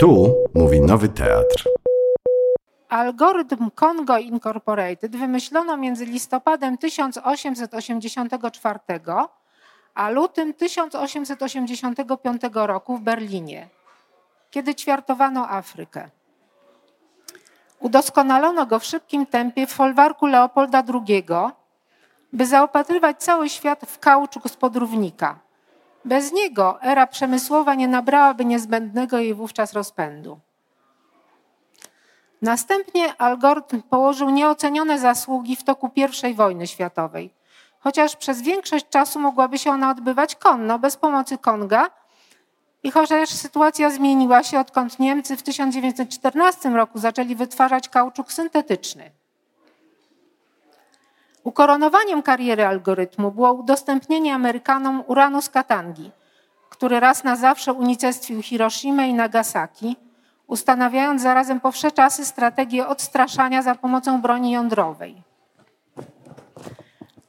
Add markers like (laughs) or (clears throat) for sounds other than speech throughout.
Tu mówi Nowy Teatr. Algorytm Congo Incorporated wymyślono między listopadem 1884 a lutym 1885 roku w Berlinie, kiedy ćwiartowano Afrykę. Udoskonalono go w szybkim tempie w folwarku Leopolda II, by zaopatrywać cały świat w kauczuk z podrównika. Bez niego era przemysłowa nie nabrałaby niezbędnego jej wówczas rozpędu. Następnie algorytm położył nieocenione zasługi w toku I wojny światowej, chociaż przez większość czasu mogłaby się ona odbywać konno, bez pomocy Konga. I chociaż sytuacja zmieniła się, odkąd Niemcy w 1914 roku zaczęli wytwarzać kauczuk syntetyczny. Ukoronowaniem kariery algorytmu było udostępnienie Amerykanom uranu z Katangi, który raz na zawsze unicestwił Hiroshima i Nagasaki, ustanawiając zarazem po wsze czasy strategię odstraszania za pomocą broni jądrowej.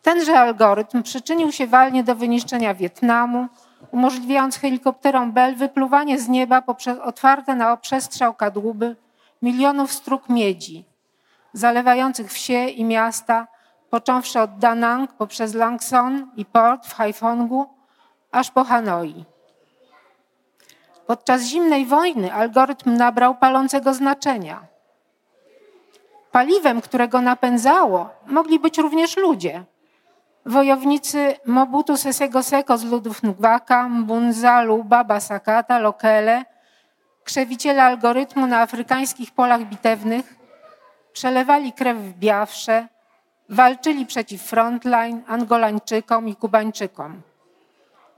Tenże algorytm przyczynił się walnie do wyniszczenia Wietnamu, umożliwiając helikopterom Bell wypluwanie z nieba poprzez otwarte na przestrzał kadłuby milionów strug miedzi, zalewających wsie i miasta, począwszy od Da Nang poprzez Langson i port w Haifongu, aż po Hanoi. Podczas zimnej wojny algorytm nabrał palącego znaczenia. Paliwem, którego napędzało, mogli być również ludzie. Wojownicy Mobutu Sesego Seko z ludów Ngwaka, Mbunza, Luba, Basakata, Lokele, krzewiciele algorytmu na afrykańskich polach bitewnych, przelewali krew w Biawsze, walczyli przeciw Frontline, Angolańczykom i Kubańczykom.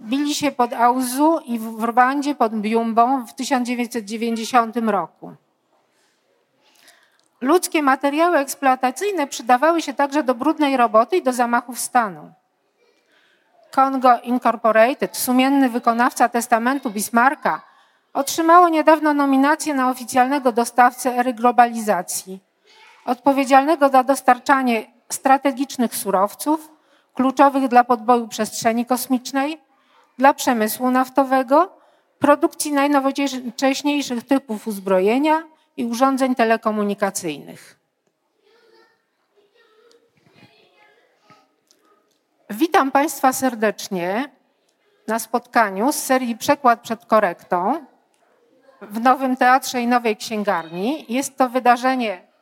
Bili się pod Auzu i w Rwandzie pod Biumbą w 1990 roku. Ludzkie materiały eksploatacyjne przydawały się także do brudnej roboty i do zamachów stanu. Congo Incorporated, sumienny wykonawca testamentu Bismarcka, otrzymało niedawno nominację na oficjalnego dostawcę ery globalizacji, odpowiedzialnego za dostarczanie strategicznych surowców, kluczowych dla podboju przestrzeni kosmicznej, dla przemysłu naftowego, produkcji najnowocześniejszych typów uzbrojenia i urządzeń telekomunikacyjnych. Witam Państwa serdecznie na spotkaniu z serii Przekład przed korektą w Nowym Teatrze i Nowej Księgarni. Jest to wydarzenie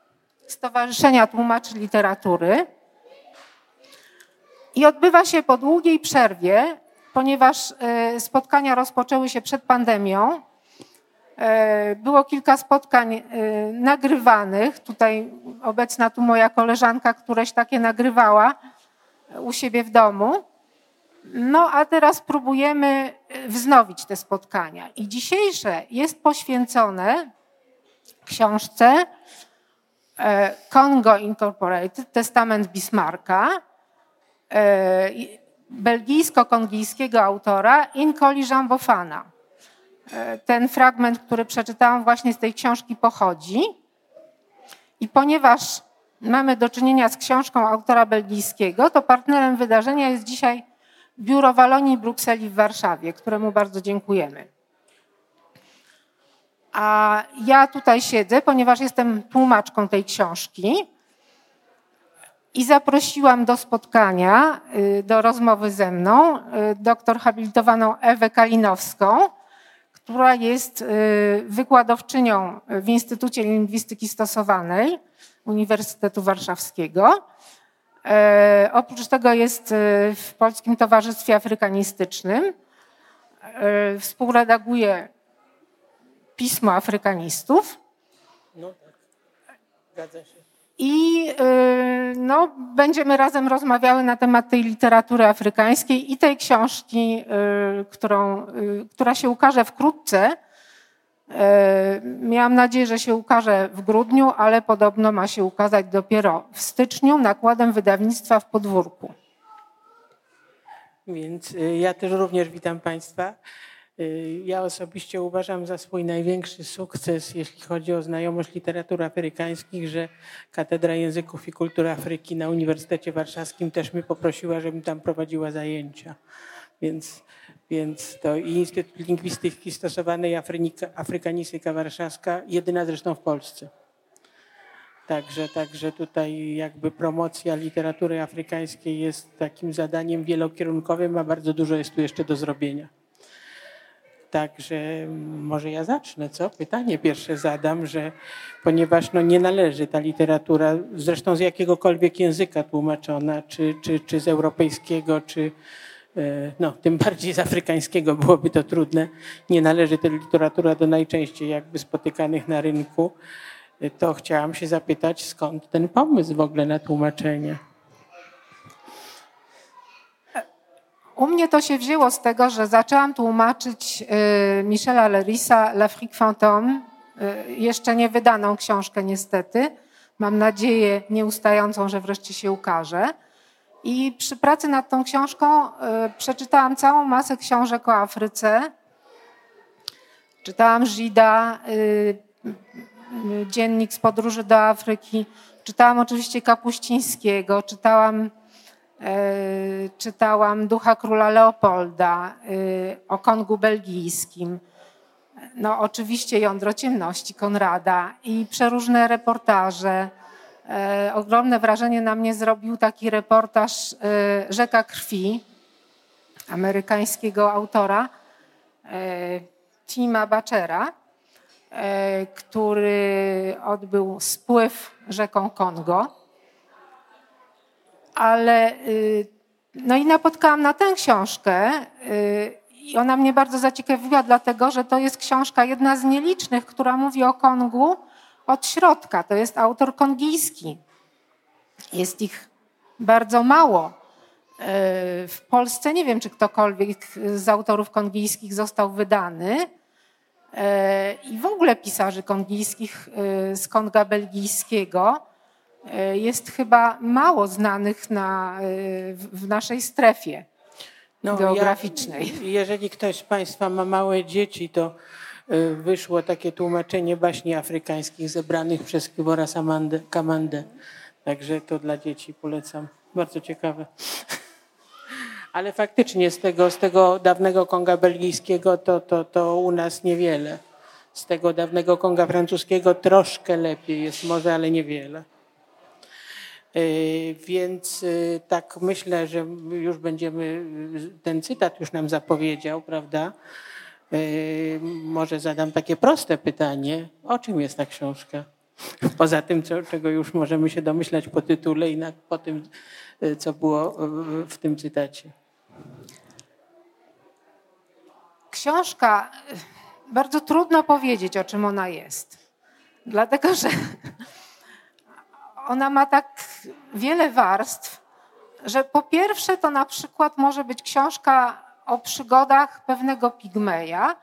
Stowarzyszenia Tłumaczy Literatury i odbywa się po długiej przerwie, ponieważ e, spotkania rozpoczęły się przed pandemią. E, było kilka spotkań e, nagrywanych. Tutaj obecna tu moja koleżanka, któreś takie nagrywała u siebie w domu. No a teraz próbujemy wznowić te spotkania. I dzisiejsze jest poświęcone książce Congo Incorporated, Testament Bismarcka belgijsko-kongijskiego autora Inkoli Jambofana. E, ten fragment, który przeczytałam właśnie z tej książki pochodzi. I ponieważ mamy do czynienia z książką autora belgijskiego, to partnerem wydarzenia jest dzisiaj Biuro Walonii Brukseli w Warszawie, któremu bardzo dziękujemy. A ja tutaj siedzę, ponieważ jestem tłumaczką tej książki i zaprosiłam do spotkania, y, do rozmowy ze mną y, doktor habilitowaną Ewę Kalinowską, która jest y, wykładowczynią w Instytucie Lingwistyki Stosowanej Uniwersytetu Warszawskiego. E, oprócz tego jest w Polskim Towarzystwie Afrykanistycznym. E, współredaguje pismo afrykanistów. No tak, zgadza się. I y, no, będziemy razem rozmawiały na temat tej literatury afrykańskiej i tej książki, y, którą, y, która się ukaże wkrótce. Miałam nadzieję, że się ukaże w grudniu, ale podobno ma się ukazać dopiero w styczniu nakładem wydawnictwa w podwórku. Więc ja też również witam Państwa. Y, ja osobiście uważam za swój największy sukces, jeśli chodzi o znajomość literatury afrykańskich, że Katedra Języków i Kultury Afryki na Uniwersytecie Warszawskim też mnie poprosiła, żebym tam prowadziła zajęcia. Więc Więc to i Instytut Lingwistyki Stosowanej Afrynika, Afrykanistyka Warszawska, jedyna zresztą w Polsce. Także, także tutaj jakby promocja literatury afrykańskiej jest takim zadaniem wielokierunkowym, a bardzo dużo jest tu jeszcze do zrobienia. Także może ja zacznę, co? Pytanie pierwsze zadam, że ponieważ no nie należy ta literatura, zresztą z jakiegokolwiek języka tłumaczona, czy, czy, czy z europejskiego, czy e, no, tym bardziej z afrykańskiego byłoby to trudne, nie należy ta literatura do najczęściej jakby spotykanych na rynku, to chciałam się zapytać, skąd ten pomysł w ogóle na tłumaczenie? U mnie to się wzięło z tego, że zaczęłam tłumaczyć y, Michela Lerisa L'Afrique Fantôme, y, jeszcze nie wydaną książkę niestety. Mam nadzieję nieustającą, że wreszcie się ukaże. I przy pracy nad tą książką y, przeczytałam całą masę książek o Afryce. Czytałam Żida, dziennik z podróży do Afryki. Czytałam oczywiście Kapuścińskiego, czytałam czytałam Ducha Króla Leopolda e, o Kongu belgijskim. No, oczywiście Jądro Ciemności Konrada i przeróżne reportaże. E, ogromne wrażenie na mnie zrobił taki reportaż Rzeka Krwi amerykańskiego autora Tima Bachera, który odbył spływ rzeką Kongo ale y, no i napotkałam na tę książkę y, i ona mnie bardzo zaciekawiła, dlatego że to jest książka jedna z nielicznych, która mówi o Kongu od środka. To jest autor kongijski. Jest ich bardzo mało. Y, w Polsce nie wiem, czy ktokolwiek z autorów kongijskich został wydany. I w ogóle pisarzy kongijskich z Konga belgijskiego jest chyba mało znanych na, e, w naszej strefie no, geograficznej. Ja, jeżeli ktoś z Państwa ma małe dzieci, to e, wyszło takie tłumaczenie baśni afrykańskich zebranych przez Kibora Kamandę. Także to dla dzieci polecam. Bardzo ciekawe. (laughs) Ale faktycznie z tego, z tego dawnego Konga belgijskiego to, to, to u nas niewiele. Z tego dawnego Konga francuskiego troszkę lepiej jest może, ale niewiele. E, więc e, tak myślę, że już będziemy, ten cytat już nam zapowiedział, prawda? E, może zadam takie proste pytanie. O czym jest ta książka? Poza tym, co, czego już możemy się domyślać po tytule i na, po tym, co było w tym cytacie. Książka, bardzo trudno powiedzieć, o czym ona jest. Dlatego, że ona ma tak wiele warstw, że po pierwsze to na przykład może być książka o przygodach pewnego pigmeja,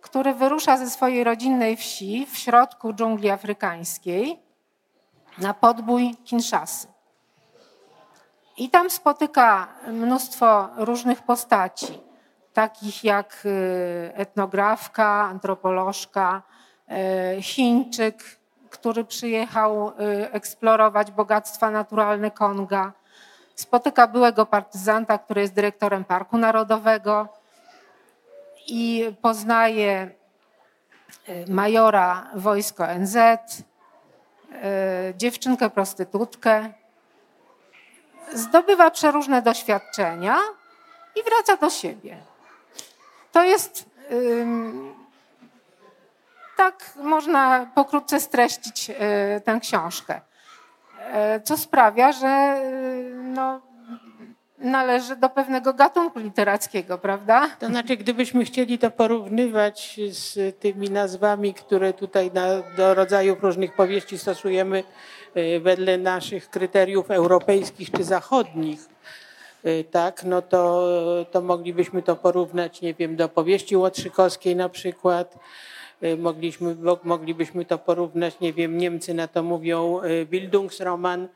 który wyrusza ze swojej rodzinnej wsi w środku dżungli afrykańskiej na podbój Kinshasy. I tam spotyka mnóstwo różnych postaci, takich jak y, etnografka, antropolożka, y, Chińczyk, który przyjechał y, eksplorować bogactwa naturalne Konga. Spotyka byłego partyzanta, który jest dyrektorem Parku Narodowego i poznaje y, majora wojsko NZ, y, dziewczynkę prostytutkę. Zdobywa przeróżne doświadczenia i wraca do siebie. To jest tak można pokrótce streścić e, tę książkę. E, co sprawia, że e, no, należy do pewnego gatunku literackiego, prawda? To znaczy, gdybyśmy chcieli to porównywać z tymi nazwami, które tutaj na, do rodzajów różnych powieści stosujemy wedle naszych kryteriów europejskich czy zachodnich, tak, no to, to moglibyśmy to porównać, nie wiem, do powieści Łotrzykowskiej na przykład, mogliśmy, moglibyśmy to porównać, nie wiem, Niemcy na to mówią y, Bildungsroman,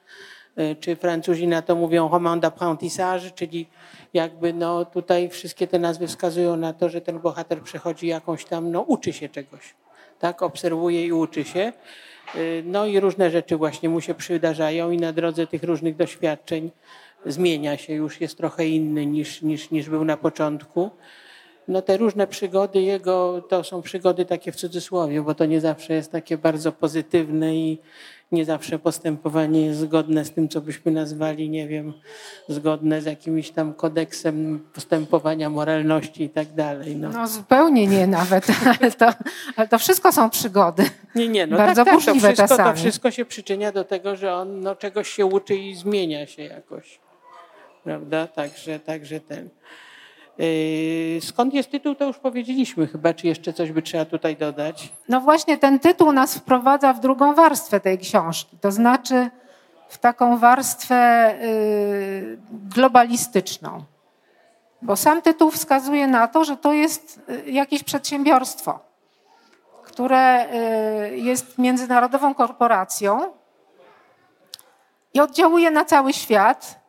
y, czy Francuzi na to mówią roman d'apprentissage, czyli jakby no tutaj wszystkie te nazwy wskazują na to, że ten bohater przechodzi jakąś tam, no uczy się czegoś, tak, obserwuje i uczy się. No i różne rzeczy właśnie mu się przydarzają i na drodze tych różnych doświadczeń zmienia się, już jest trochę inny niż, niż, niż był na początku. No te różne przygody jego to są przygody takie w cudzysłowie, bo to nie zawsze jest takie bardzo pozytywne i nie zawsze postępowanie jest zgodne z tym, co byśmy nazwali, nie wiem, zgodne z jakimś tam kodeksem postępowania, moralności i tak dalej. No. no zupełnie nie nawet, (laughs) ale to, ale to wszystko są przygody. Nie, nie, no Bardzo tak, tak, to wszystko, to wszystko się przyczynia do tego, że on no, czegoś się uczy i zmienia się jakoś. Prawda? Także, także ten. Yy, skąd jest tytuł, to już powiedzieliśmy chyba, czy jeszcze coś by trzeba tutaj dodać? No właśnie ten tytuł nas wprowadza w drugą warstwę tej książki, to znaczy w taką warstwę yy, globalistyczną. Bo sam tytuł wskazuje na to, że to jest yy, jakieś przedsiębiorstwo, które jest międzynarodową korporacją i oddziałuje na cały świat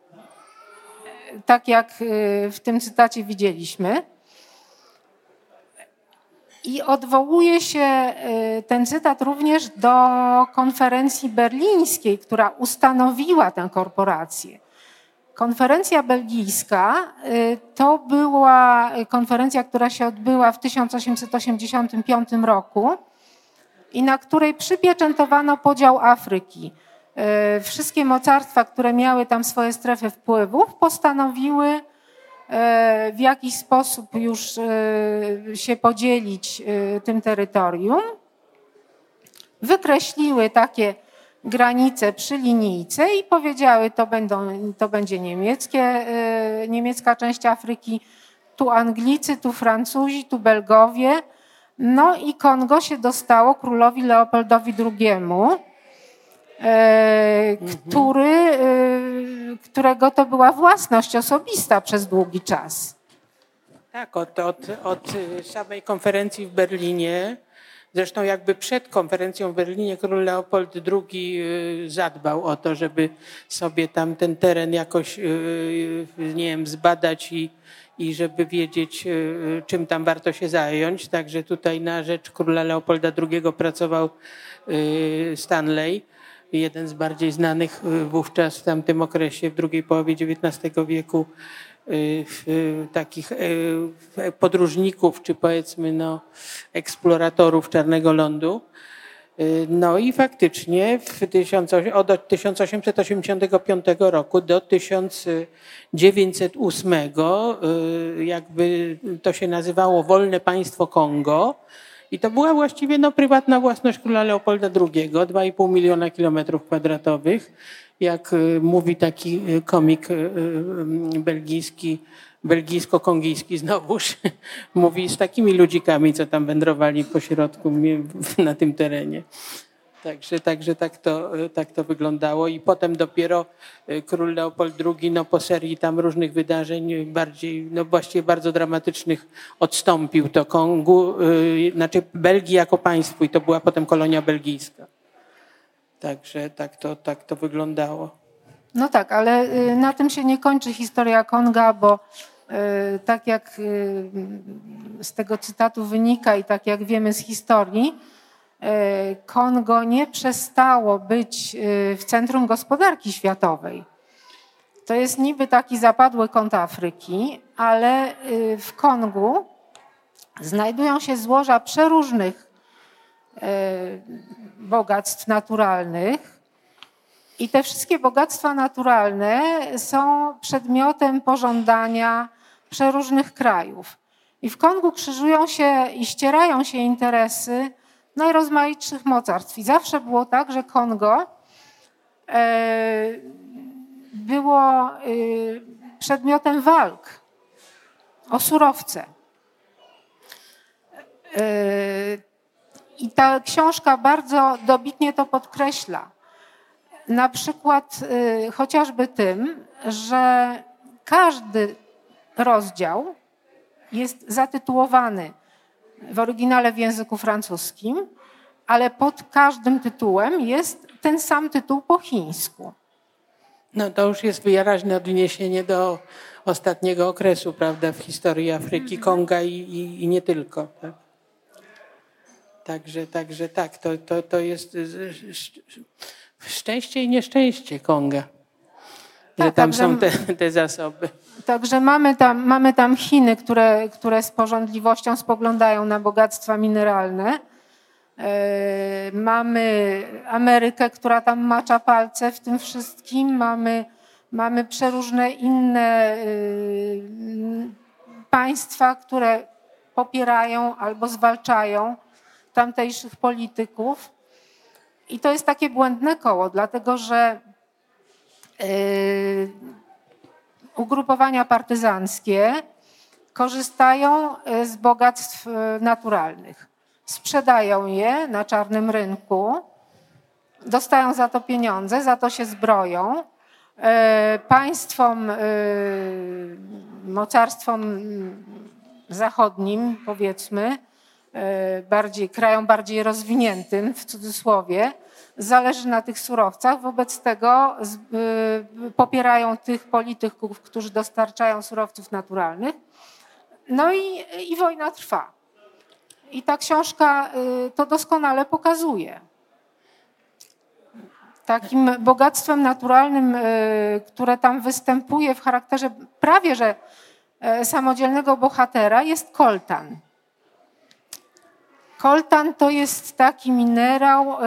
tak jak y, w tym cytacie widzieliśmy. I odwołuje się y, ten cytat również do konferencji berlińskiej, która ustanowiła tę korporację. Konferencja belgijska y, to była konferencja, która się odbyła w 1885 roku i na której przypieczętowano podział Afryki wszystkie mocarstwa, które miały tam swoje strefy wpływów, postanowiły e, w jakiś sposób już e, się podzielić tym terytorium. Wykreśliły takie granice przy linijce i powiedziały, to, będą, to będzie niemieckie, niemiecka część Afryki, tu Anglicy, tu Francuzi, tu Belgowie. No i Kongo się dostało królowi Leopoldowi II E, który, e, którego to była własność osobista przez długi czas. Tak, od, od, od samej konferencji w Berlinie, zresztą jakby przed konferencją w Berlinie król Leopold II e, zadbał o to, żeby sobie tam ten teren jakoś, nie wiem, zbadać i, i żeby wiedzieć, czym tam warto się zająć. Także tutaj na rzecz króla Leopolda II pracował Stanley jeden z bardziej znanych y, wówczas w tamtym okresie, w drugiej połowie XIX wieku, y, takich y, podróżników, czy powiedzmy no, eksploratorów Czarnego Lądu. No i faktycznie w od 1885 roku do 1908 jakby to się nazywało Wolne Państwo Kongo i to była właściwie no, prywatna własność króla Leopolda II, 2,5 miliona kilometrów kwadratowych. Jak y, mówi taki y, komik y, belgijski, belgijsko-kongijski znowuż, (laughs) mówi z takimi ludzikami, co tam wędrowali po środku na tym terenie. Także, także tak, to, tak to wyglądało i potem dopiero e, król Leopold II no, po serii tam różnych wydarzeń bardziej, no właściwie bardzo dramatycznych odstąpił to Kongu, znaczy Belgii jako państwu i to była potem kolonia belgijska. Także tak to, tak to wyglądało. No tak, ale na tym się nie kończy historia Konga, bo tak jak z tego cytatu wynika i tak jak wiemy z historii, E, Kongo nie przestało być e, w centrum gospodarki światowej. To jest niby taki zapadły kąt Afryki, ale e, w Kongu znajdują się złoża przeróżnych bogactw naturalnych. I te wszystkie bogactwa naturalne są przedmiotem pożądania przeróżnych krajów. I w Kongu krzyżują się i ścierają się interesy najrozmaitszych mocarstw. I zawsze było tak, że Kongo e, było e, przedmiotem walk o surowce. E, I ta książka bardzo dobitnie to podkreśla. Na przykład chociażby tym, że każdy rozdział jest zatytułowany w oryginale w języku francuskim, ale pod każdym tytułem jest ten sam tytuł po chińsku. No to już jest wyraźne odniesienie do ostatniego okresu, prawda, w historii Afryki, mhm. Konga i, i, i nie tylko. Tak? Także, także tak, to, to, to jest szczęście i nieszczęście Konga. że tam są te, te zasoby. Także mamy tam, mamy tam Chiny, które, które z porządliwością spoglądają na bogactwa mineralne. E, mamy Amerykę, która tam macza palce w tym wszystkim. Mamy, mamy przeróżne inne y, państwa, które popierają albo zwalczają tamtejszych polityków. I to jest takie błędne koło, dlatego że y, ugrupowania partyzanckie korzystają y, z bogactw naturalnych sprzedają je na czarnym rynku, dostają za to pieniądze, za to się zbroją. E, państwom, e, mocarstwom zachodnim, powiedzmy, e, bardziej, krajom bardziej rozwiniętym, w cudzysłowie, zależy na tych surowcach. Wobec tego popierają tych polityków, którzy dostarczają surowców naturalnych. No i, i wojna trwa. I ta książka y, to doskonale pokazuje. Takim bogactwem naturalnym, y, które tam występuje w charakterze prawie że y, samodzielnego bohatera, jest koltan. Koltan to jest taki minerał,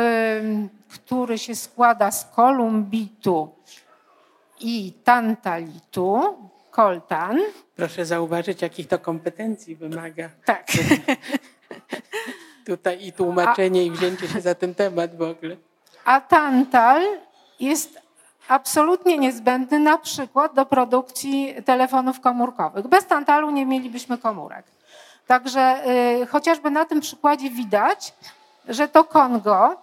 który się składa z kolumbitu i tantalitu. Koltan. Proszę zauważyć, jakich to kompetencji wymaga. Tak. (laughs) Tutaj i tłumaczenie, a, i wzięcie się za ten temat w ogóle. A tantal jest absolutnie niezbędny na przykład do produkcji telefonów komórkowych. Bez tantalu nie mielibyśmy komórek. Także y, chociażby na tym przykładzie widać, że to Kongo,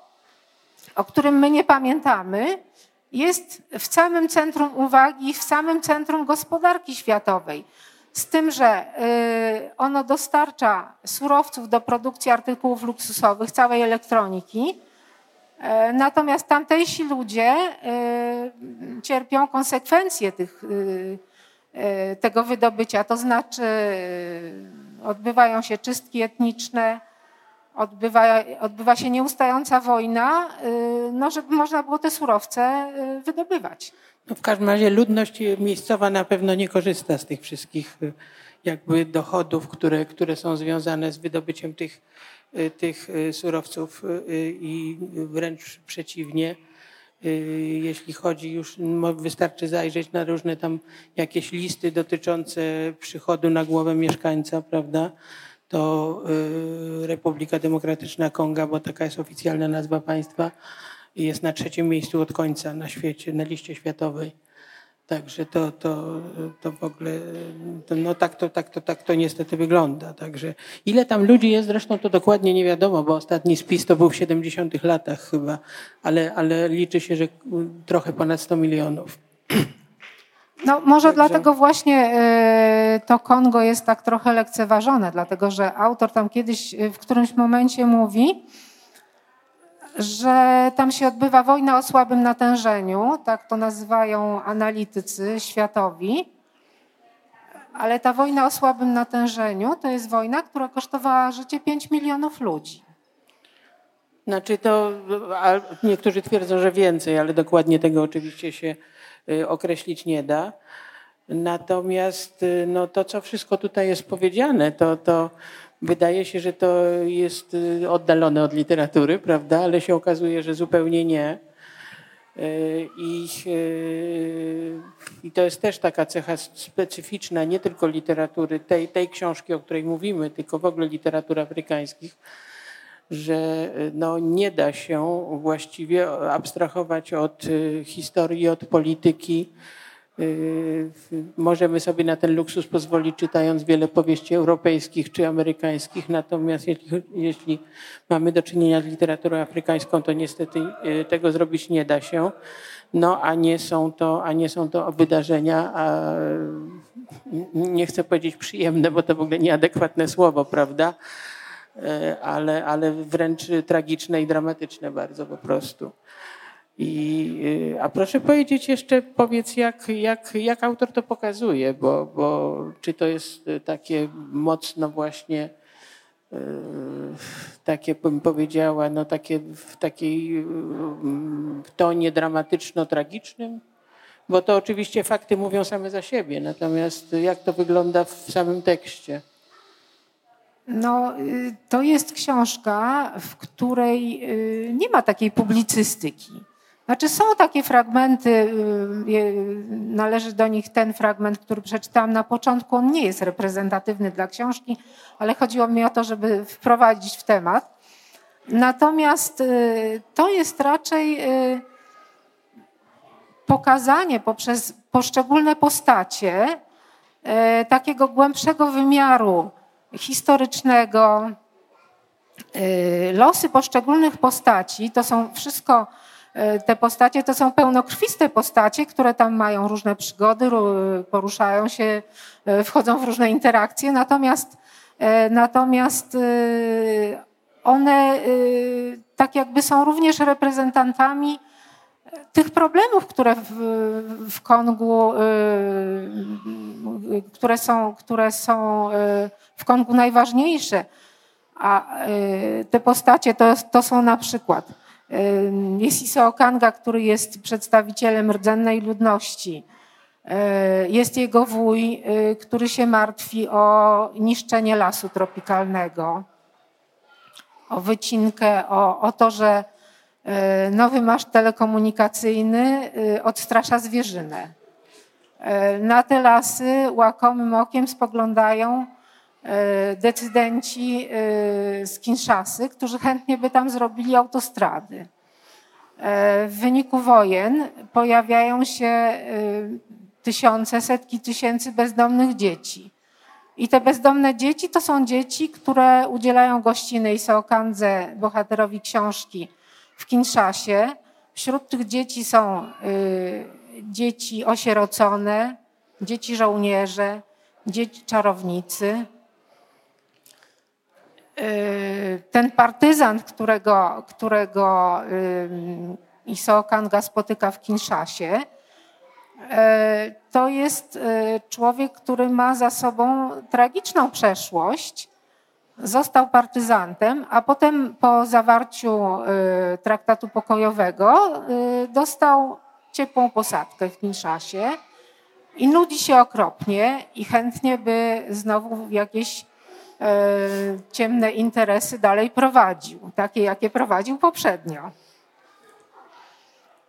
o którym my nie pamiętamy, jest w samym centrum uwagi, w samym centrum gospodarki światowej. Z tym, że y, ono dostarcza surowców do produkcji artykułów luksusowych, całej elektroniki. E, natomiast tamtejsi ludzie y, cierpią konsekwencje tych, tego wydobycia, to znaczy odbywają się czystki etniczne, odbywa, odbywa się nieustająca wojna, no, żeby można było te surowce wydobywać. No w każdym razie ludność miejscowa na pewno nie korzysta z tych wszystkich y, jakby dochodów, które, które są związane z wydobyciem tych, y, tych y, surowców i wręcz przeciwnie. Jeśli chodzi już, wystarczy zajrzeć na różne tam jakieś listy dotyczące przychodu na głowę mieszkańca, prawda? To Republika Demokratyczna Konga, bo taka jest oficjalna nazwa państwa, jest na trzecim miejscu od końca na świecie, na liście światowej. Także to, to, to w ogóle, to, no tak to, tak, to, tak to niestety wygląda. Także ile tam ludzi jest, zresztą to dokładnie nie wiadomo, bo ostatni spis to był w 70 latach chyba, ale, ale liczy się, że trochę ponad 100 milionów. (clears throat) No może Także... dlatego właśnie e, to Kongo jest tak trochę lekceważone, dlatego że autor tam kiedyś w którymś momencie mówi, że tam się odbywa wojna o słabym natężeniu, tak to nazywają analitycy światowi. Ale ta wojna o słabym natężeniu to jest wojna, która kosztowała życie 5 milionów ludzi. Znaczy to, niektórzy twierdzą, że więcej, ale dokładnie tego oczywiście się y, określić nie da. Natomiast y, no, to, co wszystko tutaj jest powiedziane, to, to Wydaje się, że to jest y, oddalone od literatury, prawda? Ale się okazuje, że zupełnie nie. Y, I, y, I, to jest też taka cecha specyficzna nie tylko literatury, tej, tej książki, o której mówimy, tylko w ogóle literatury afrykańskich, że no, nie da się właściwie abstrahować od historii, od polityki, możemy sobie na ten luksus pozwolić, czytając wiele powieści europejskich czy amerykańskich. Natomiast jeśli, jeśli mamy do czynienia z literaturą afrykańską, to niestety y, tego zrobić nie da się. No, a nie są to, a nie są to wydarzenia, a nie chcę powiedzieć przyjemne, bo to w ogóle nieadekwatne słowo, prawda? Ale, ale wręcz tragiczne i dramatyczne bardzo po prostu. I, y, a proszę powiedzieć jeszcze, powiedz, jak, jak, jak autor to pokazuje, bo, bo czy to jest takie mocno właśnie, y, takie bym powiedziała, no takie w takiej w tonie dramatyczno-tragicznym? Bo to oczywiście fakty mówią same za siebie, natomiast jak to wygląda w samym tekście? No, y, to jest książka, w której y, nie ma takiej publicystyki. Znaczy są takie fragmenty, y, należy do nich ten fragment, który przeczytałam na początku. On nie jest reprezentatywny dla książki, ale chodziło mi o to, żeby wprowadzić w temat. Natomiast to jest raczej pokazanie poprzez poszczególne postacie takiego głębszego wymiaru historycznego. Y, losy poszczególnych postaci to są wszystko, y, te postacie to są pełnokrwiste postacie, które tam mają różne przygody, poruszają się, y, wchodzą w różne interakcje, natomiast, natomiast one tak jakby są również reprezentantami tych problemów, które w, w Kongu, które są, które są w Kongu najważniejsze. A te postacie to, to są na przykład jest Isao Kanga, który jest przedstawicielem rdzennej ludności. Y, jest jego wuj, który się martwi o niszczenie lasu tropikalnego, o wycinkę, o, o to, że nowy masz telekomunikacyjny odstrasza zwierzynę. Na te lasy łakomym okiem spoglądają decydenci e, z Kinszasy, którzy chętnie by tam zrobili autostrady. E, w wyniku wojen pojawiają się tysiące, setki tysięcy bezdomnych dzieci. I te bezdomne dzieci to są dzieci, które udzielają gościny Iseokandze, bohaterowi książki, w Kinszasie. Wśród tych dzieci są dzieci osierocone, dzieci żołnierze, dzieci czarownicy, Y, ten partyzant, którego, którego Isao Kanga spotyka w Kinszasie, y, to jest y, człowiek, który ma za sobą tragiczną przeszłość. Został partyzantem, a potem po zawarciu traktatu pokojowego dostał ciepłą posadkę w Kinszasie i nudzi się okropnie i chętnie by znowu w jakieś ciemne interesy dalej prowadził, takie jakie prowadził poprzednio.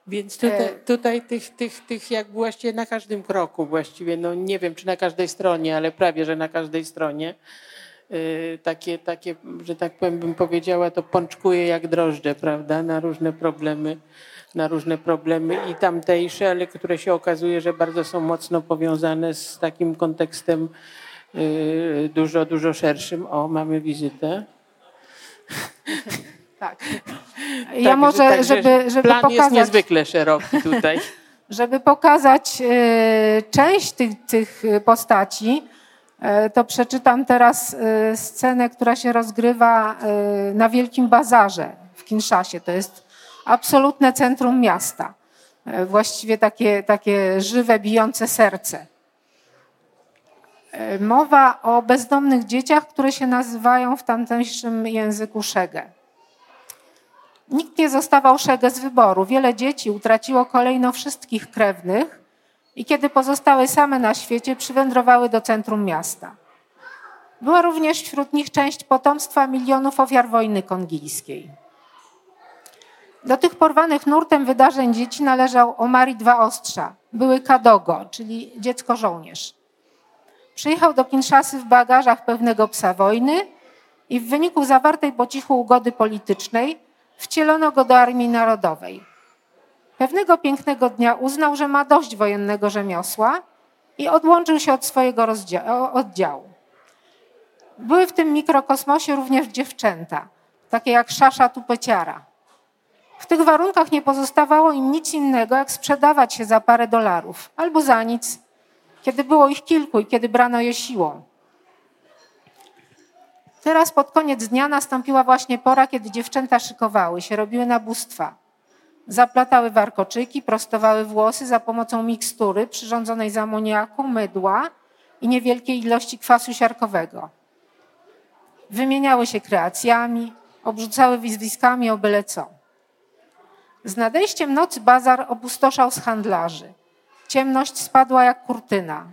Więc tutaj, e, tutaj tych, tych, tych jak właściwie na każdym kroku właściwie, no nie wiem czy na każdej stronie, ale prawie, że na każdej stronie e, takie, takie, że tak powiem bym powiedziała, to pączkuje jak drożdże, prawda, na różne problemy, na różne problemy i tamtejsze, ale które się okazuje, że bardzo są mocno powiązane z takim kontekstem Y, dużo, dużo szerszym. O, mamy wizytę. Tak. (laughs) Ja tak, może, tak, żeby, żeby plan pokazać... jest niezwykle szeroki tutaj. (laughs) Żeby pokazać y, część tych, tych postaci, y, to przeczytam teraz scenę, która się rozgrywa na Wielkim Bazarze w Kinszasie. To jest absolutne centrum miasta. Właściwie takie, takie żywe, bijące serce. E, mowa o bezdomnych dzieciach, które się nazywają w tamtejszym języku szege. Nikt nie zostawał szege z wyboru. Wiele dzieci utraciło kolejno wszystkich krewnych i kiedy pozostały same na świecie, przywędrowały do centrum miasta. Była również wśród nich część potomstwa milionów ofiar wojny kongijskiej. Do tych porwanych nurtem wydarzeń dzieci należał Omari Dwa Ostrza, były Kadogo, czyli dziecko żołnierz. Przyjechał do Kinszasy w bagażach pewnego psa wojny i w wyniku zawartej po cichu ugody politycznej wcielono go do Armii Narodowej. Pewnego pięknego dnia uznał, że ma dość wojennego rzemiosła i odłączył się od swojego oddziału. Były w tym mikrokosmosie również dziewczęta, takie jak Szasza Tupeciara. W tych warunkach nie pozostawało im nic innego, jak sprzedawać się za parę dolarów albo za nic kiedy było ich kilku i kiedy brano je siłą. Teraz pod koniec dnia nastąpiła właśnie pora, kiedy dziewczęta szykowały się, robiły nabóstwa. Zaplatały warkoczyki, prostowały włosy za pomocą mikstury przyrządzonej z amoniaku, mydła i niewielkiej ilości kwasu siarkowego. Wymieniały się kreacjami, obrzucały wizwiskami o byle co. Z nadejściem nocy bazar opustoszał z handlarzy. Ciemność spadła jak kurtyna.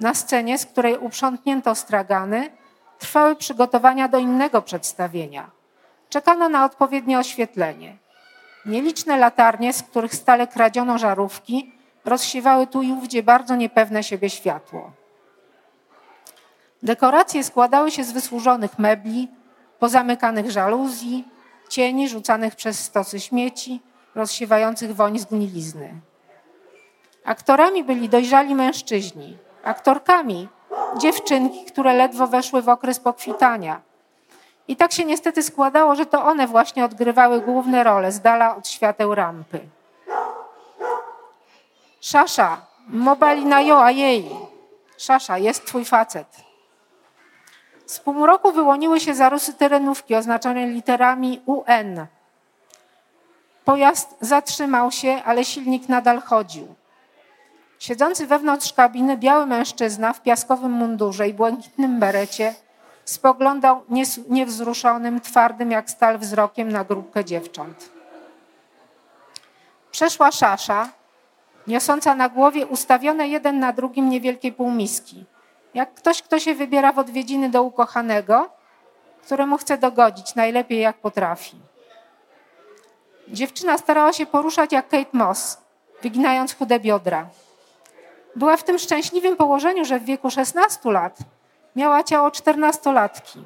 Na scenie, z której uprzątnięto stragany, trwały przygotowania do innego przedstawienia. Czekano na odpowiednie oświetlenie. Nieliczne latarnie, z których stale kradziono żarówki, rozsiewały tu i ówdzie bardzo niepewne siebie światło. Dekoracje składały się z wysłużonych mebli, pozamykanych żaluzji, cieni rzucanych przez stosy śmieci, rozsiewających woń zgnilizny. Aktorami byli dojrzali mężczyźni, aktorkami dziewczynki, które ledwo weszły w okres pokwitania. I tak się niestety składało, że to one właśnie odgrywały główne role z dala od świateł rampy. Szasza, mobalina jo, a jej. Szasza, jest twój facet. Z półmroku wyłoniły się zarosy terenówki oznaczone literami UN. Pojazd zatrzymał się, ale silnik nadal chodził. Siedzący wewnątrz kabiny biały mężczyzna w piaskowym mundurze i błękitnym berecie spoglądał niewzruszonym, twardym jak stal wzrokiem na grupkę dziewcząt. Przeszła szasza, niosąca na głowie ustawione jeden na drugim niewielkie półmiski. Jak ktoś, kto się wybiera w odwiedziny do ukochanego, któremu chce dogodzić najlepiej jak potrafi. Dziewczyna starała się poruszać jak Kate Moss, wyginając chude biodra. Była w tym szczęśliwym położeniu, że w wieku 16 lat miała ciało czternastolatki.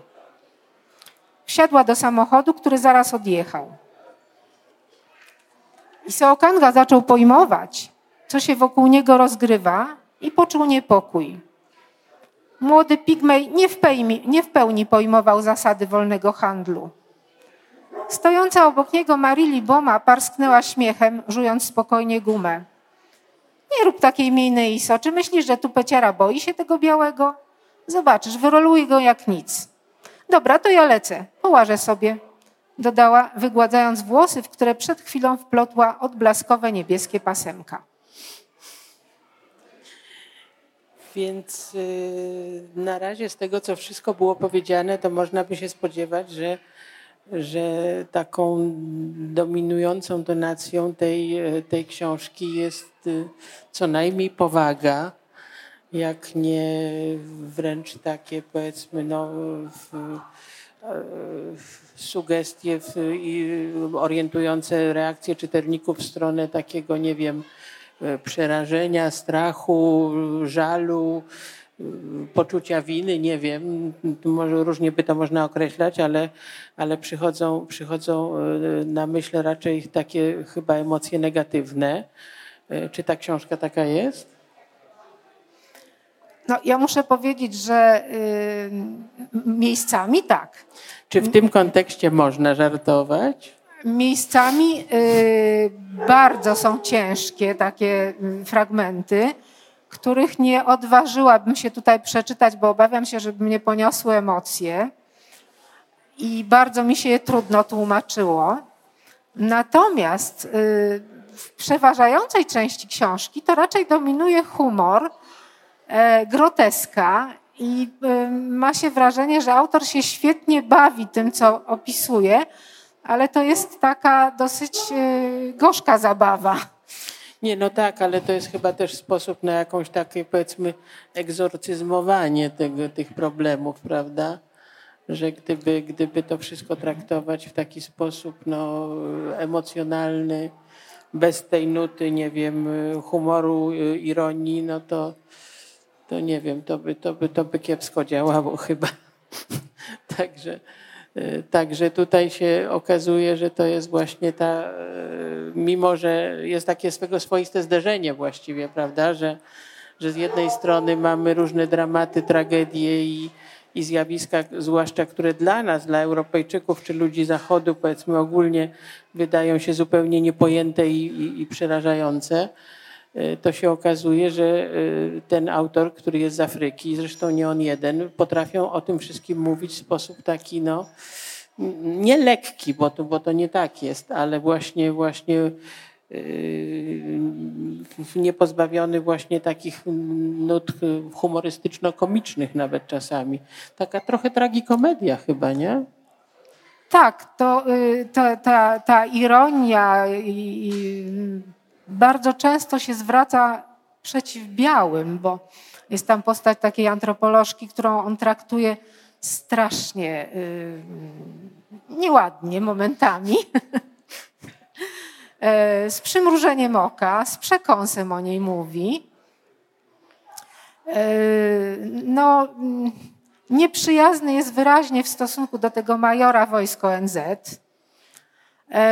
Wsiadła do samochodu, który zaraz odjechał. I Seokanga zaczął pojmować, co się wokół niego rozgrywa i poczuł niepokój. Młody pigmej nie w, pełni, nie w pełni pojmował zasady wolnego handlu. Stojąca obok niego Marili Boma parsknęła śmiechem, żując spokojnie gumę. Nie rób takiej miny, Iso. Czy myślisz, że tu peciara boi się tego białego? Zobaczysz, wyroluj go jak nic. Dobra, to ja lecę. Połażę sobie. Dodała, wygładzając włosy, w które przed chwilą wplotła odblaskowe niebieskie pasemka. Więc yy, na razie z tego, co wszystko było powiedziane, to można by się spodziewać, że że taką dominującą donacją tej, tej książki jest y, co najmniej powaga, jak nie wręcz takie powiedzmy no, w, sugestie w, orientujące reakcje czytelników w stronę takiego, nie wiem, przerażenia, strachu, żalu, poczucia winy, nie wiem, może różnie by to można określać, ale, ale przychodzą, przychodzą e, na myśl raczej takie chyba emocje negatywne. E, czy ta książka taka jest? No, ja muszę powiedzieć, że y, miejscami tak. Czy w tym kontekście można żartować? Miejscami y, bardzo są ciężkie takie y, fragmenty których nie odważyłabym się tutaj przeczytać, bo obawiam się, żeby mnie poniosły emocje i bardzo mi się je trudno tłumaczyło. Natomiast y, w przeważającej części książki to raczej dominuje humor, e, groteska i y, ma się wrażenie, że autor się świetnie bawi tym, co opisuje, ale to jest taka dosyć y, gorzka zabawa. Nie, no tak, ale to jest chyba też sposób na jakąś takie powiedzmy egzorcyzmowanie tego, tych problemów, prawda? Że gdyby, gdyby to wszystko traktować w taki sposób no, emocjonalny, bez tej nuty, nie wiem, humoru, ironii, no to, to nie wiem, to by, to by, to by kiepsko działało (laughs) chyba. Także. E, także tutaj się okazuje, że to jest właśnie ta, e, mimo że jest takie swego swoiste zderzenie właściwie, prawda, że, że z jednej strony mamy różne dramaty, tragedie i, i zjawiska, zwłaszcza które dla nas, dla Europejczyków czy ludzi Zachodu, powiedzmy ogólnie, wydają się zupełnie niepojęte i, i, i przerażające to się okazuje, że e, ten autor, który jest z Afryki, zresztą nie on jeden, potrafią o tym wszystkim mówić w sposób taki, no, nie lekki, bo to, bo to nie tak jest, ale właśnie, właśnie yy, niepozbawiony właśnie takich nut humorystyczno-komicznych nawet czasami. Taka trochę tragikomedia chyba, nie? Tak, to, ta, ta, ta ironia i bardzo często się zwraca przeciw białym, bo jest tam postać takiej antropolożki, którą on traktuje strasznie yy, nieładnie momentami. (laughs) E, z przymrużeniem oka, z przekąsem o niej mówi. E, no, nieprzyjazny jest wyraźnie w stosunku do tego majora wojsk ONZ. E,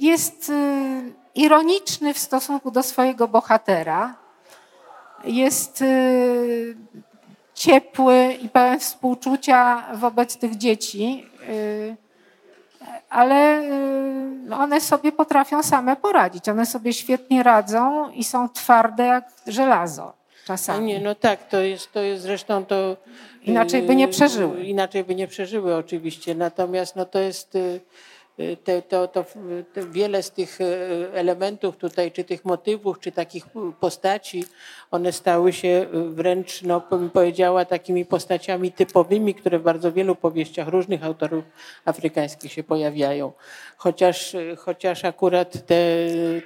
jest ironiczny w stosunku do swojego bohatera. Jest ciepły i pełen współczucia wobec tych dzieci ale y, one sobie potrafią same poradzić. One sobie świetnie radzą i są twarde jak żelazo czasami. No nie, no tak, to jest, to jest zresztą to... Inaczej by nie przeżyły. Inaczej by nie przeżyły oczywiście, natomiast no to jest y, te, to, to, wiele z tych e, elementów tutaj, czy tych motywów, czy takich postaci, one stały się wręcz, no bym powiedziała, takimi postaciami typowymi, które w bardzo wielu powieściach różnych autorów afrykańskich się pojawiają. Chociaż, chociaż akurat te,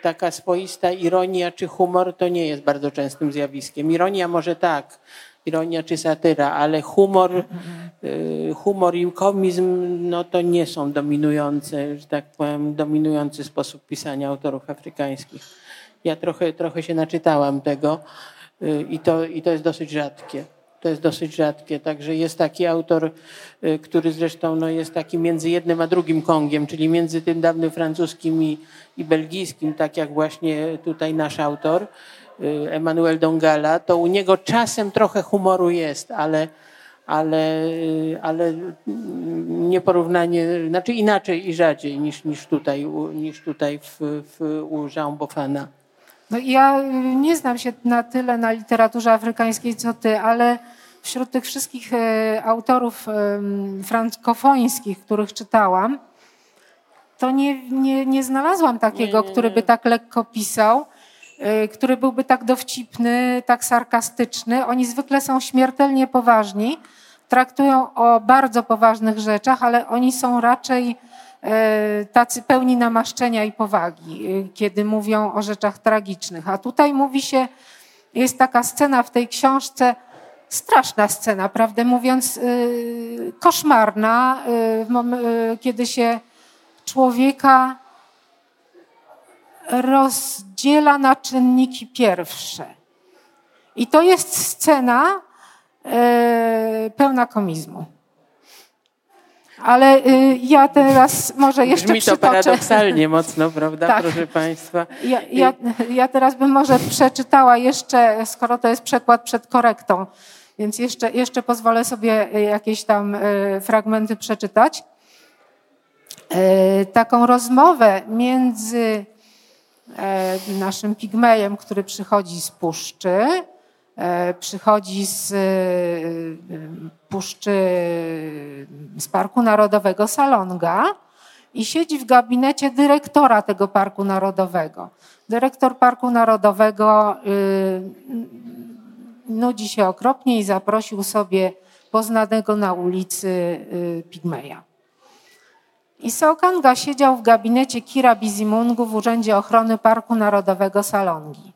taka swoista ironia czy humor to nie jest bardzo częstym zjawiskiem. Ironia może tak, ironia czy satyra, ale humor, y, humor i komizm no to nie są dominujące, że tak powiem, dominujący sposób pisania autorów afrykańskich. Ja trochę, trochę się naczytałam tego y, i to, i to jest dosyć rzadkie. To jest dosyć rzadkie. Także jest taki autor, y, który zresztą no, jest taki między jednym a drugim Kongiem, czyli między tym dawnym francuskim i, i belgijskim, tak jak właśnie tutaj nasz autor. Y, Emanuel Dongala, to u niego czasem trochę humoru jest, ale, ale, y, ale nieporównanie, znaczy inaczej i rzadziej niż, niż tutaj, niż tutaj w, w, u Jean Bofana. No ja nie znam się na tyle na literaturze afrykańskiej co ty, ale wśród tych wszystkich autorów frankofońskich, których czytałam, to nie, nie, nie znalazłam takiego, nie, nie. który by tak lekko pisał. Y, który byłby tak dowcipny, tak sarkastyczny. Oni zwykle są śmiertelnie poważni, traktują o bardzo poważnych rzeczach, ale oni są raczej y, tacy pełni namaszczenia i powagi, y, kiedy mówią o rzeczach tragicznych. A tutaj mówi się, jest taka scena w tej książce, straszna scena, prawdę mówiąc, koszmarna, kiedy się człowieka rozdziela na czynniki pierwsze. I to jest scena e, pełna komizmu. Ale y, ja teraz może jeszcze Brzmi to przytoczę. paradoksalnie (laughs) mocno, prawda, tak. proszę Państwa? Ja, ja, ja, teraz bym może przeczytała jeszcze, skoro to jest przekład przed korektą, więc jeszcze, jeszcze pozwolę sobie jakieś tam y, fragmenty przeczytać. Y, taką rozmowę między E, naszym pigmejem, który przychodzi z puszczy, e, przychodzi z e, puszczy, z Parku Narodowego Salonga i siedzi w gabinecie dyrektora tego Parku Narodowego. Dyrektor Parku Narodowego nudzi się okropnie i zaprosił sobie poznanego na ulicy pigmeja. Isokanga siedział w gabinecie Kira Bizimungu w Urzędzie Ochrony Parku Narodowego Salongi.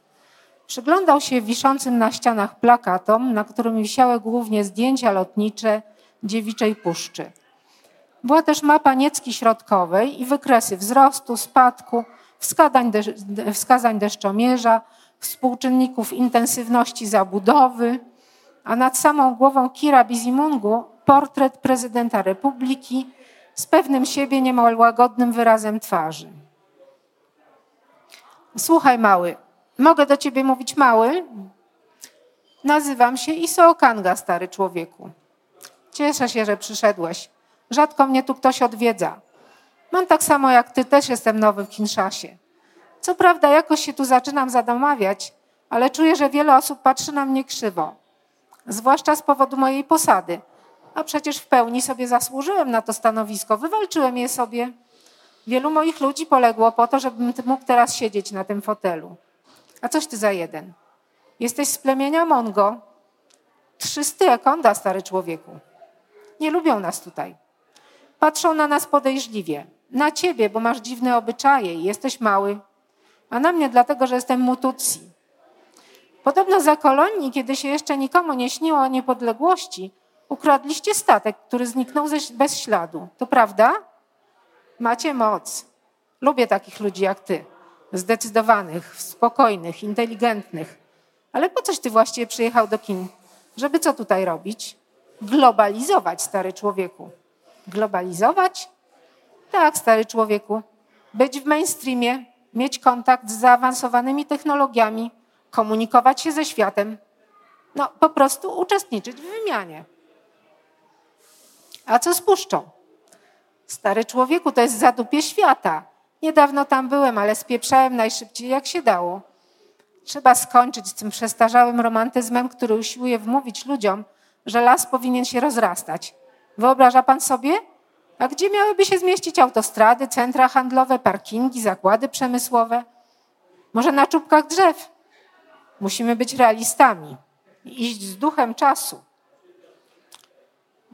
Przyglądał się wiszącym na ścianach plakatom, na którym wisiały głównie zdjęcia lotnicze dziewiczej puszczy. Była też mapa Niecki Środkowej i wykresy wzrostu, spadku, wskazań, wskazań deszczomierza, współczynników intensywności zabudowy, a nad samą głową Kira Bizimungu portret prezydenta republiki z pewnym siebie niemal łagodnym wyrazem twarzy. Słuchaj, mały, mogę do ciebie mówić mały? Nazywam się Isookanga, stary człowieku. Cieszę się, że przyszedłeś. Rzadko mnie tu ktoś odwiedza. Mam tak samo jak ty, też jestem nowy w Kinszasie. Co prawda, jakoś się tu zaczynam zadomawiać, ale czuję, że wiele osób patrzy na mnie krzywo. Zwłaszcza z powodu mojej posady – a przecież w pełni sobie zasłużyłem na to stanowisko, wywalczyłem je sobie. Wielu moich ludzi poległo po to, żebym mógł teraz siedzieć na tym fotelu. A coś ty za jeden. Jesteś z plemienia Mongo. Trzysty ekonda, stary człowieku. Nie lubią nas tutaj. Patrzą na nas podejrzliwie. Na ciebie, bo masz dziwne obyczaje i jesteś mały. A na mnie dlatego, że jestem mutucji. Podobno za kolonii, kiedy się jeszcze nikomu nie śniło o niepodległości, ukradliście statek, który zniknął bez śladu. To prawda? Macie moc. Lubię takich ludzi jak ty. Zdecydowanych, spokojnych, inteligentnych. Ale po coś ty właściwie przyjechał do kin? Żeby co tutaj robić? Globalizować, stary człowieku. Globalizować? Tak, stary człowieku. Być w mainstreamie, mieć kontakt z zaawansowanymi technologiami, komunikować się ze światem. No, po prostu uczestniczyć w wymianie. A co z puszczą? Stary człowieku, to jest zadupie świata. Niedawno tam byłem, ale spieprzałem najszybciej jak się dało. Trzeba skończyć z tym przestarzałym romantyzmem, który usiłuje wmówić ludziom, że las powinien się rozrastać. Wyobraża pan sobie? A gdzie miałyby się zmieścić autostrady, centra handlowe, parkingi, zakłady przemysłowe? Może na czubkach drzew? Musimy być realistami i iść z duchem czasu.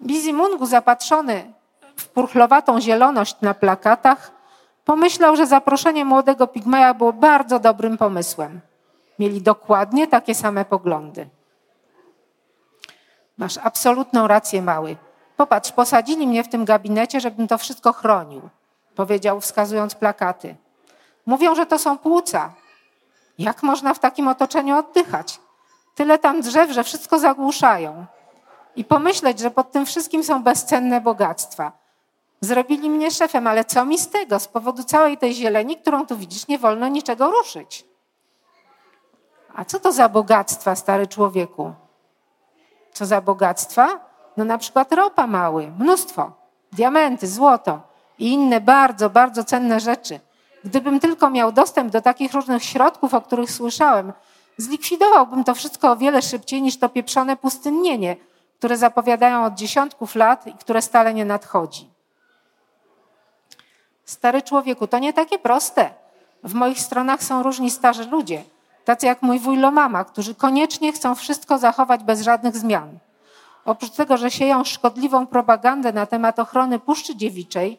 Bizimungu zapatrzony w purchlowatą zieloność na plakatach, pomyślał, że zaproszenie młodego pigmeja było bardzo dobrym pomysłem. Mieli dokładnie takie same poglądy. Masz absolutną rację, mały. Popatrz, posadzili mnie w tym gabinecie, żebym to wszystko chronił, powiedział, wskazując plakaty. Mówią, że to są płuca. Jak można w takim otoczeniu oddychać? Tyle tam drzew, że wszystko zagłuszają. I pomyśleć, że pod tym wszystkim są bezcenne bogactwa. Zrobili mnie szefem, ale co mi z tego? Z powodu całej tej zieleni, którą tu widzisz, nie wolno niczego ruszyć. A co to za bogactwa, stary człowieku? Co za bogactwa? No na przykład ropa mały, mnóstwo, diamenty, złoto i inne bardzo, bardzo cenne rzeczy. Gdybym tylko miał dostęp do takich różnych środków, o których słyszałem, zlikwidowałbym to wszystko o wiele szybciej niż to pieprzone pustynnienie, które zapowiadają od dziesiątków lat i które stale nie nadchodzi. Stary człowieku, to nie takie proste. W moich stronach są różni starzy ludzie, tacy jak mój wuj Lomama, którzy koniecznie chcą wszystko zachować bez żadnych zmian. Oprócz tego, że sieją szkodliwą propagandę na temat ochrony Puszczy Dziewiczej,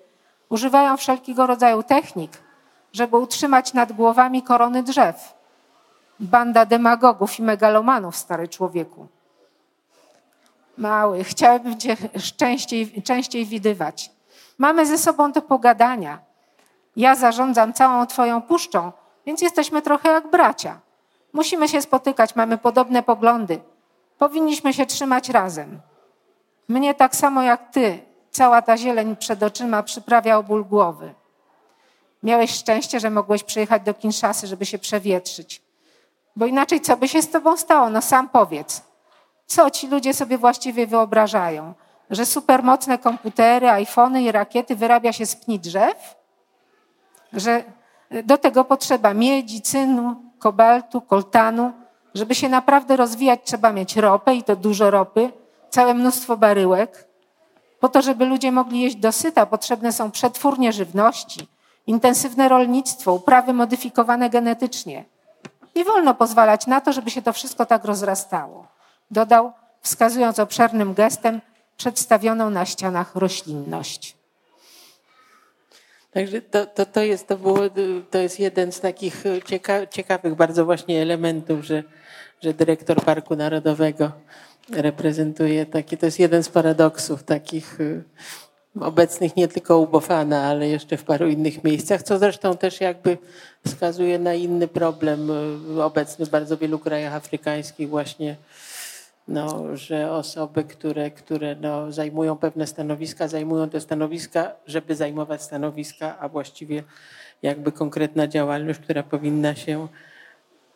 używają wszelkiego rodzaju technik, żeby utrzymać nad głowami korony drzew. Banda demagogów i megalomanów, stary człowieku. Mały, chciałabym cię częściej, częściej widywać. Mamy ze sobą do pogadania. Ja zarządzam całą Twoją puszczą, więc jesteśmy trochę jak bracia. Musimy się spotykać, mamy podobne poglądy. Powinniśmy się trzymać razem. Mnie tak samo jak Ty, cała ta zieleń przed oczyma przyprawia o ból głowy. Miałeś szczęście, że mogłeś przyjechać do Kinszasy, żeby się przewietrzyć. Bo inaczej co by się z Tobą stało? No sam powiedz. Co ci ludzie sobie właściwie wyobrażają? że supermocne komputery, iPhony i rakiety wyrabia się z pni drzew, że do tego potrzeba miedzi, cynu, kobaltu, koltanu. Żeby się naprawdę rozwijać, trzeba mieć ropę i to dużo ropy, całe mnóstwo baryłek. Po to, żeby ludzie mogli jeść dosyta, potrzebne są przetwórnie żywności, intensywne rolnictwo, uprawy modyfikowane genetycznie. Nie wolno pozwalać na to, żeby się to wszystko tak rozrastało. Dodał, wskazując obszernym gestem przedstawioną na ścianach roślinność. Także to, to, to, jest, to, było, to jest jeden z takich cieka, ciekawych bardzo właśnie elementów, że, że dyrektor Parku Narodowego reprezentuje takie, to jest jeden z paradoksów takich y, obecnych nie tylko u Bofana, ale jeszcze w paru innych miejscach, co zresztą też jakby wskazuje na inny problem y, obecny w bardzo wielu krajach afrykańskich właśnie no, że osoby, które, które no, zajmują pewne stanowiska, zajmują te stanowiska, żeby zajmować stanowiska, a właściwie jakby konkretna działalność, która powinna się,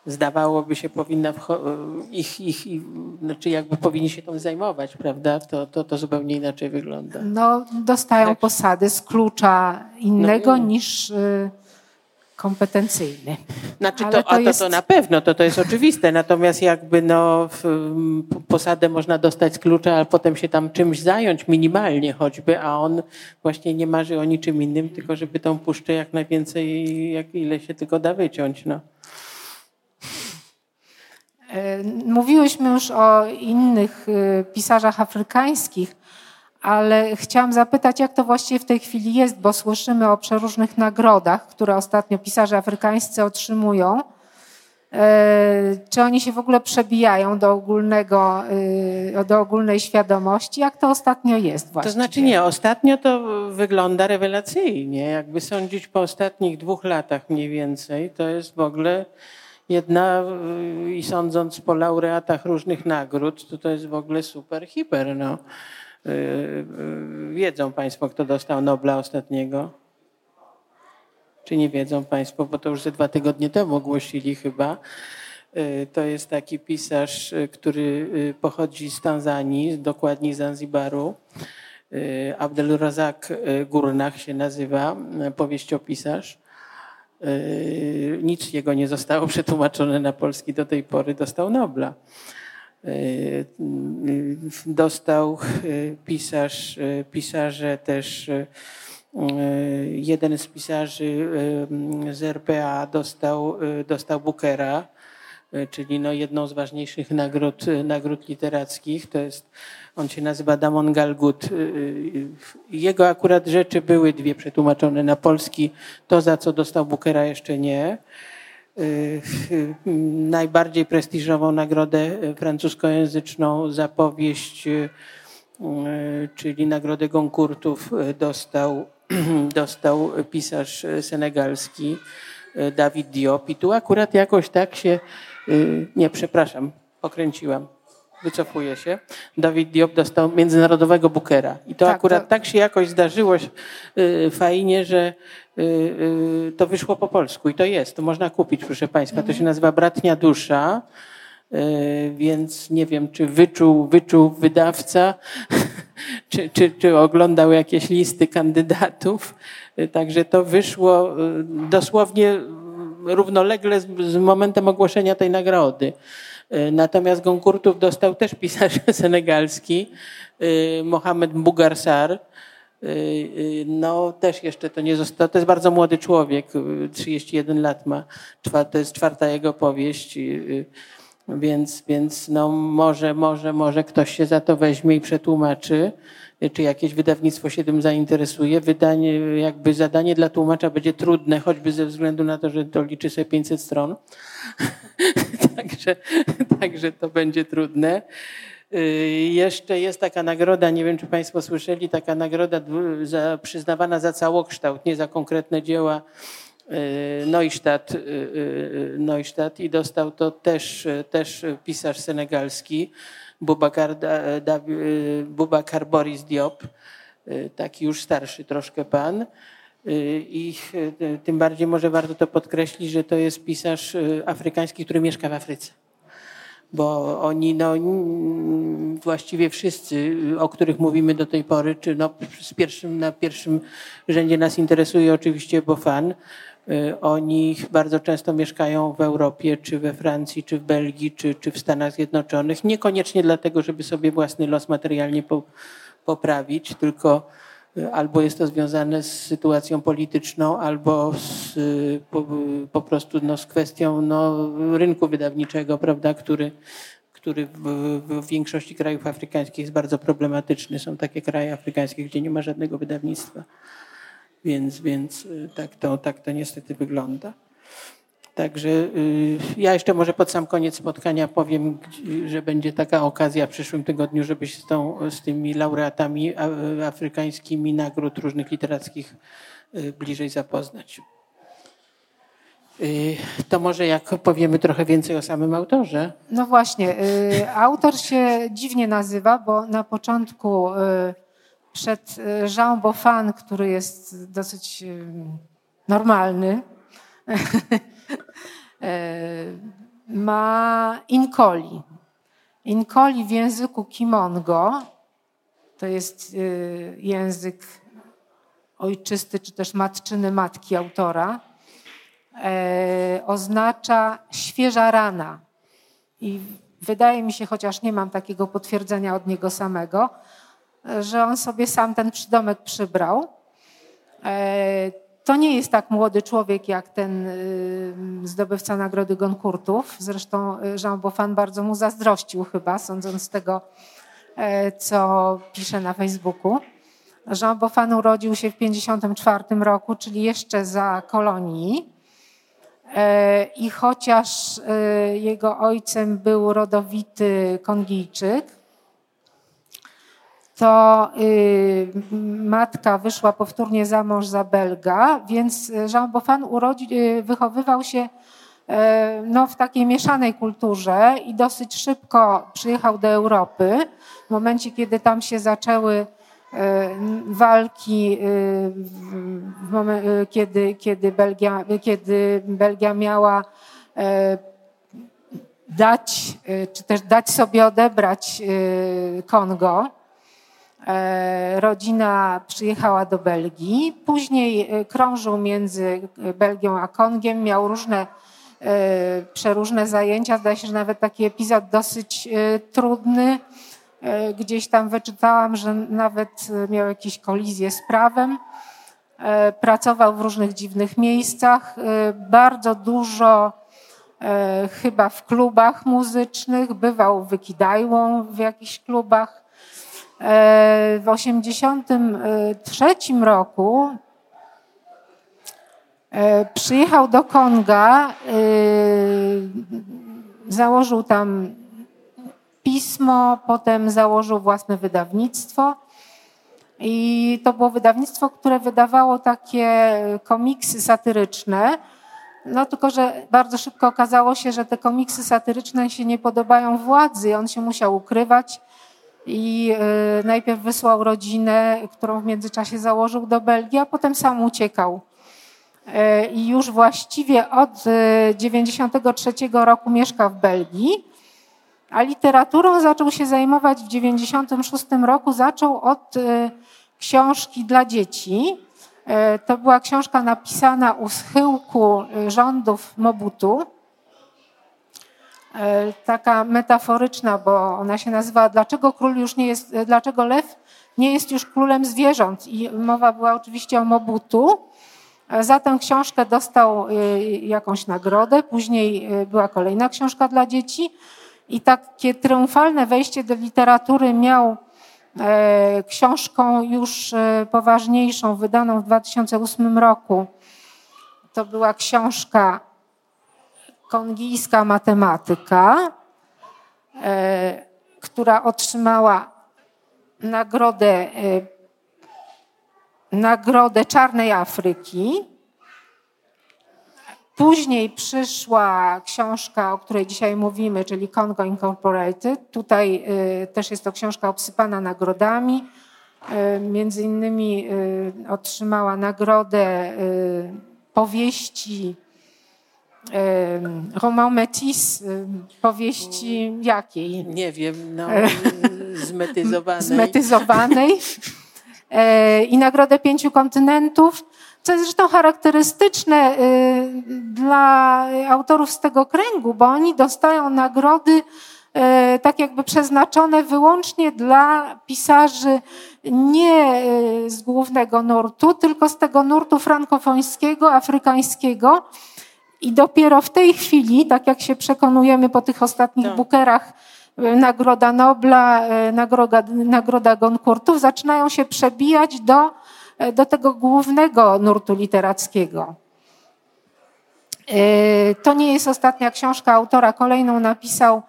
zdawałoby się, powinna ich, ich, ich znaczy jakby powinni się tym zajmować, prawda? To, to, to zupełnie inaczej wygląda. No, dostają tak. posady z klucza innego no, niż. Y kompetencyjny. Znaczy to, to, jest... to, to na pewno, to, to jest oczywiste. Natomiast jakby no, posadę można dostać z klucza, a potem się tam czymś zająć, minimalnie choćby, a on właśnie nie marzy o niczym innym, tylko żeby tą puszczę jak najwięcej, jak ile się tylko da wyciąć. No. E, mówiłyśmy już o innych e, pisarzach afrykańskich, ale chciałam zapytać, jak to właściwie w tej chwili jest, bo słyszymy o przeróżnych nagrodach, które ostatnio pisarze afrykańscy otrzymują. Czy oni się w ogóle przebijają do, ogólnego, do ogólnej świadomości? Jak to ostatnio jest właśnie? To znaczy nie, ostatnio to wygląda rewelacyjnie. Jakby sądzić po ostatnich dwóch latach mniej więcej, to jest w ogóle jedna i sądząc po laureatach różnych nagród, to to jest w ogóle super, hiper. No. Wiedzą Państwo, kto dostał Nobla ostatniego? Czy nie wiedzą Państwo, bo to już ze dwa tygodnie temu ogłosili chyba. To jest taki pisarz, który pochodzi z Tanzanii, dokładnie z Zanzibaru. Abdel Razak Gurnach się nazywa, powieściopisarz. Nic jego nie zostało przetłumaczone na polski do tej pory, dostał Nobla. Dostał pisarz, pisarze też jeden z pisarzy z RPA dostał, dostał Bookera, czyli no jedną z ważniejszych nagród, nagród literackich. To jest, on się nazywa Damon Galgut. Jego akurat rzeczy były dwie przetłumaczone na polski. To, za co dostał Bookera, jeszcze nie. Najbardziej prestiżową nagrodę francuskojęzyczną za powieść, czyli nagrodę Goncourtów dostał (clears throat) dostał pisarz senegalski Dawid Diop. I tu akurat jakoś tak się, nie, przepraszam, pokręciłam, wycofuję się. Dawid Diop dostał międzynarodowego Bookera. I to tak, akurat to... tak się jakoś zdarzyło fajnie, że to wyszło po polsku. I to jest, to można kupić, proszę Państwa. To się nazywa Bratnia Dusza więc nie wiem, czy wyczuł, wyczuł wydawca, (laughs) czy, czy, czy oglądał jakieś listy kandydatów. Także to wyszło y, dosłownie równolegle z, z momentem ogłoszenia tej nagrody. Y, natomiast Gonkurtów dostał też pisarz (laughs) senegalski, y, Mohamed Bugarsar. No też jeszcze to nie zostało, to jest bardzo młody człowiek, 31 lat ma, to jest czwarta jego powieść. Więc, więc no może, może, może ktoś się za to weźmie i przetłumaczy, czy jakieś wydawnictwo się tym zainteresuje. Wydanie, jakby zadanie dla tłumacza będzie trudne, choćby ze względu na to, że to liczy sobie 500 stron. (laughs) także, także to będzie trudne. Y, jeszcze jest taka nagroda, nie wiem czy Państwo słyszeli, taka nagroda za, przyznawana za całokształt, nie za konkretne dzieła Y, Neustadt, y, Neustadt i dostał to też, też pisarz senegalski Boubacar, Boubacar Boris Diop, taki już starszy troszkę pan. I tym bardziej może warto to podkreślić, że to jest pisarz afrykański, który mieszka w Afryce. Bo oni, no, właściwie wszyscy, o których mówimy do tej pory, czy no, z pierwszym, na pierwszym rzędzie nas interesuje oczywiście Bofan, Y, oni bardzo często mieszkają w Europie, czy we Francji, czy w Belgii, czy, czy w Stanach Zjednoczonych. Niekoniecznie dlatego, żeby sobie własny los materialnie po, poprawić, tylko albo jest to związane z sytuacją polityczną, albo z, po, po, prostu no, z kwestią no, rynku wydawniczego, prawda, który, który w, w, większości krajów afrykańskich jest bardzo problematyczny. Są takie kraje afrykańskie, gdzie nie ma żadnego wydawnictwa. Więc, więc tak, to, tak to niestety wygląda. Także y, ja jeszcze może pod sam koniec spotkania powiem, że będzie taka okazja w przyszłym tygodniu, żeby się z, tą, z tymi laureatami afrykańskimi nagród różnych literackich y, bliżej zapoznać. To może jak powiemy trochę więcej o samym autorze. No właśnie, autor się dziwnie nazywa, bo na początku przed Jean Boffin, który jest dosyć normalny, (laughs) ma Inkoli. Inkoli w języku Kimongo, to jest język ojczysty czy też matczyny matki autora, oznacza świeża rana. I wydaje mi się, chociaż nie mam takiego potwierdzenia od niego samego, że on sobie sam ten przydomek przybrał. E, to nie jest tak młody człowiek jak ten y, zdobywca nagrody Goncourtów. Zresztą y, Jean Boffin bardzo mu zazdrościł chyba, sądząc z tego, e, co pisze na Facebooku. Jean Boffin urodził się w 1954 roku, czyli jeszcze za kolonii. I chociaż jego ojcem był rodowity Kongijczyk, to matka wyszła powtórnie za mąż za Belga, więc Jean Boffin urodzi, wychowywał się no, w takiej mieszanej kulturze i dosyć szybko przyjechał do Europy. W momencie, kiedy tam się zaczęły walki, kiedy, kiedy, Belgia, kiedy Belgia miała dać, czy też dać sobie odebrać Kongo. Rodzina przyjechała do Belgii. Później krążył między Belgią a Kongiem, miał różne przeróżne zajęcia. Zdaje się, że nawet taki epizod dosyć trudny. Gdzieś tam wyczytałam, że nawet miał jakieś kolizje z prawem. Pracował w różnych dziwnych miejscach. Bardzo dużo chyba w klubach muzycznych. Bywał wykidajłą w jakichś klubach. W 1983 roku Przyjechał do Konga, założył tam pismo, potem założył własne wydawnictwo. I to było wydawnictwo, które wydawało takie komiksy satyryczne. No tylko, że bardzo szybko okazało się, że te komiksy satyryczne się nie podobają władzy. On się musiał ukrywać i najpierw wysłał rodzinę, którą w międzyczasie założył do Belgii, a potem sam uciekał i już właściwie od 1993 roku mieszka w Belgii, a literaturą zaczął się zajmować w 1996 roku. Zaczął od książki dla dzieci. To była książka napisana u schyłku rządów Mobutu. Taka metaforyczna, bo ona się nazywa Dlaczego król już nie jest, dlaczego lew nie jest już królem zwierząt? I mowa była oczywiście o Mobutu. Za tę książkę dostał jakąś nagrodę, później była kolejna książka dla dzieci i takie triumfalne wejście do literatury miał książką już poważniejszą, wydaną w 2008 roku. To była książka Kongijska matematyka, która otrzymała nagrodę nagrodę Czarnej Afryki. Później przyszła książka, o której dzisiaj mówimy, czyli Congo Incorporated. Tutaj też jest to książka obsypana nagrodami. Między innymi otrzymała nagrodę powieści Roman Metis, powieści jakiej? Nie wiem, no, (laughs) zmetyzowanej. zmetyzowanej. I nagrodę pięciu kontynentów, co jest zresztą charakterystyczne dla autorów z tego kręgu, bo oni dostają nagrody tak jakby przeznaczone wyłącznie dla pisarzy nie z głównego nurtu, tylko z tego nurtu frankofońskiego, afrykańskiego. I dopiero w tej chwili, tak jak się przekonujemy po tych ostatnich tak. bukerach, Nagroda Nobla, nagroda, nagroda Goncourtów, zaczynają się przebijać do, do tego głównego nurtu literackiego. To nie jest ostatnia książka autora, kolejną napisał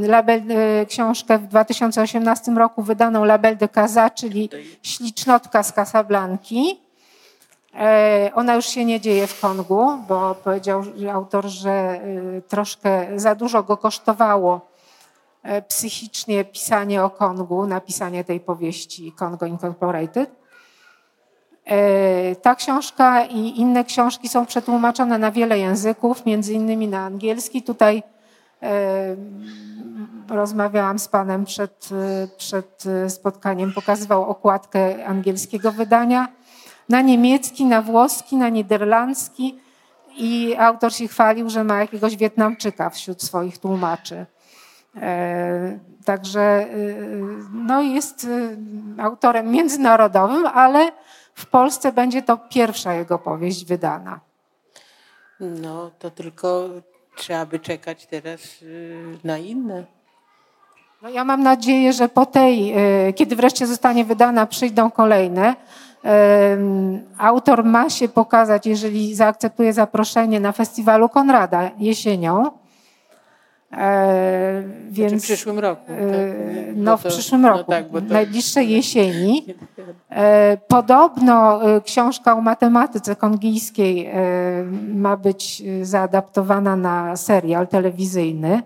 label, książkę w 2018 roku wydaną Label de Casa, czyli Ślicznotka z Casablanki. Ona już się nie dzieje w Kongu, bo powiedział autor, że troszkę za dużo go kosztowało psychicznie pisanie o Kongu, napisanie tej powieści Congo Incorporated. Ta książka i inne książki są przetłumaczone na wiele języków, między innymi na angielski. Tutaj rozmawiałam z panem przed, przed spotkaniem, pokazywał okładkę angielskiego wydania na niemiecki, na włoski, na niderlandzki i autor się chwalił, że ma jakiegoś Wietnamczyka wśród swoich tłumaczy. Także no jest autorem międzynarodowym, ale w Polsce będzie to pierwsza jego powieść wydana. No to tylko trzeba by czekać teraz na inne. No ja mam nadzieję, że po tej, kiedy wreszcie zostanie wydana, przyjdą kolejne. Autor ma się pokazać, jeżeli zaakceptuje zaproszenie na festiwalu Konrada jesienią. E, więc, znaczy w przyszłym roku. E, tak? No, w przyszłym no roku, no tak, to... najbliższej jesieni. E, podobno książka o matematyce kongijskiej ma być zaadaptowana na serial telewizyjny.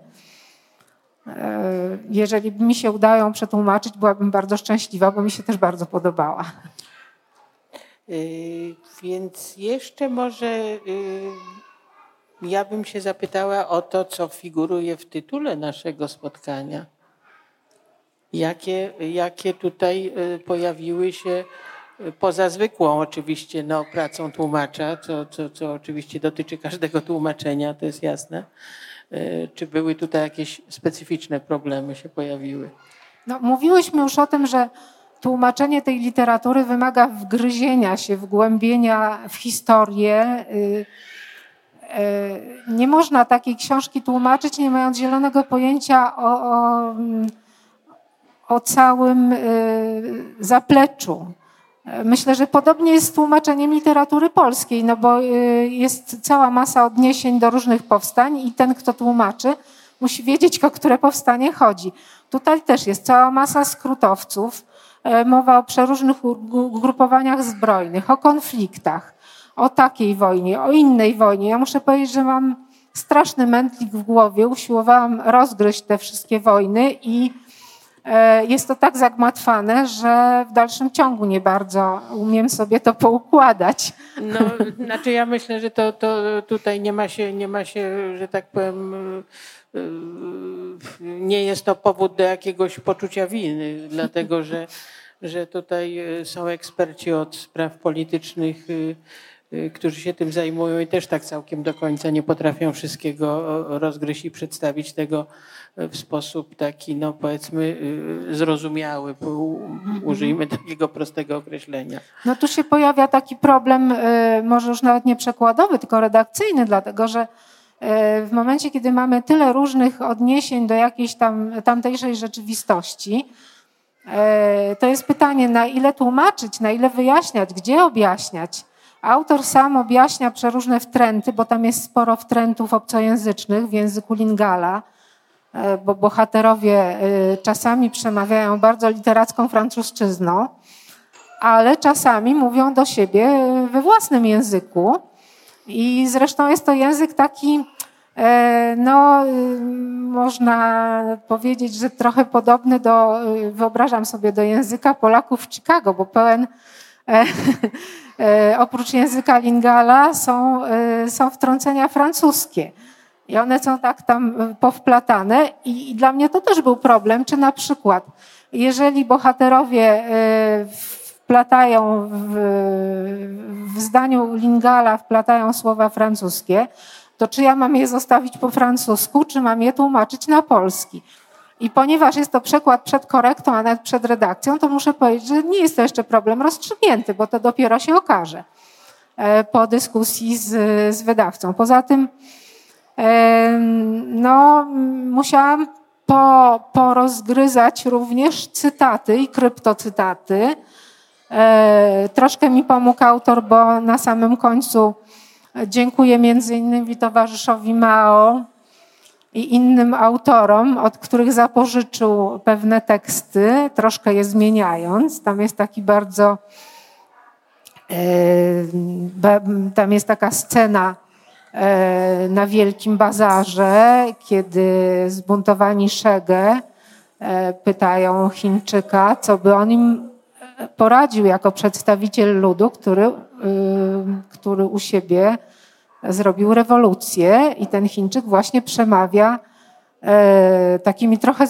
Jeżeli mi się udają przetłumaczyć, byłabym bardzo szczęśliwa, bo mi się też bardzo podobała. Więc jeszcze może ja bym się zapytała o to, co figuruje w tytule naszego spotkania. Jakie, jakie tutaj y, pojawiły się y, poza zwykłą oczywiście no, pracą tłumacza, co, co, co oczywiście dotyczy każdego tłumaczenia, to jest jasne. Y, czy były tutaj jakieś specyficzne problemy się pojawiły? No, mówiłyśmy już o tym, że tłumaczenie tej literatury wymaga wgryzienia się, wgłębienia w historię. E, nie można takiej książki tłumaczyć, nie mając zielonego pojęcia o, o, o całym e, zapleczu. Myślę, że podobnie jest z tłumaczeniem literatury polskiej, no bo jest cała masa odniesień do różnych powstań i ten, kto tłumaczy, musi wiedzieć, o które powstanie chodzi. Tutaj też jest cała masa skrótowców, mowa o przeróżnych ugrupowaniach zbrojnych, o konfliktach o takiej wojnie, o innej wojnie. Ja muszę powiedzieć, że mam straszny mętlik w głowie. Usiłowałam rozgryźć te wszystkie wojny i e, jest to tak zagmatwane, że w dalszym ciągu nie bardzo umiem sobie to poukładać. No, znaczy ja myślę, że to, to tutaj nie ma się, nie ma się, że tak powiem, e, nie jest to powód do jakiegoś poczucia winy, (laughs) dlatego że, że tutaj są eksperci od spraw politycznych Y, którzy się tym zajmują i też tak całkiem do końca nie potrafią wszystkiego rozgryźć i przedstawić tego w sposób taki, no powiedzmy, y, zrozumiały. Użyjmy takiego prostego określenia. No tu się pojawia taki problem, y, może już nawet nie przekładowy, tylko redakcyjny, dlatego że w momencie, kiedy mamy tyle różnych odniesień do jakiejś tam tamtejszej rzeczywistości, to jest pytanie, na ile tłumaczyć, na ile wyjaśniać, gdzie objaśniać. Autor sam objaśnia przeróżne wtręty, bo tam jest sporo wtrętów obcojęzycznych w języku lingala, e, bo bohaterowie e, czasami przemawiają bardzo literacką francuszczyzną, ale czasami mówią do siebie we własnym języku. I zresztą jest to język taki, e, no, można powiedzieć, że trochę podobny do, wyobrażam sobie, do języka Polaków w Chicago, bo pełen (laughs) E, oprócz języka lingala są, e, są wtrącenia francuskie. I one są tak tam e, powplatane i, i dla mnie to też był problem, czy na przykład jeżeli bohaterowie wplatają w, w zdaniu lingala wplatają słowa francuskie, to czy ja mam je zostawić po francusku, czy mam je tłumaczyć na polski? I ponieważ jest to przekład przed korektą, a nawet przed redakcją, to muszę powiedzieć, że nie jest to jeszcze problem rozstrzygnięty, bo to dopiero się okaże e, po dyskusji z, z wydawcą. Poza tym no, musiałam po, porozgryzać również cytaty i kryptocytaty. E, troszkę mi pomógł autor, bo na samym końcu dziękuję między innymi towarzyszowi Mao, i innym autorom, od których zapożyczył pewne teksty, troszkę je zmieniając. Tam jest taki bardzo. E, tam jest taka scena e, na Wielkim Bazarze, kiedy zbuntowani Szege e, pytają Chińczyka, co by on im poradził jako przedstawiciel ludu, który, który u siebie zrobił rewolucję i ten Chińczyk właśnie przemawia e, takimi trochę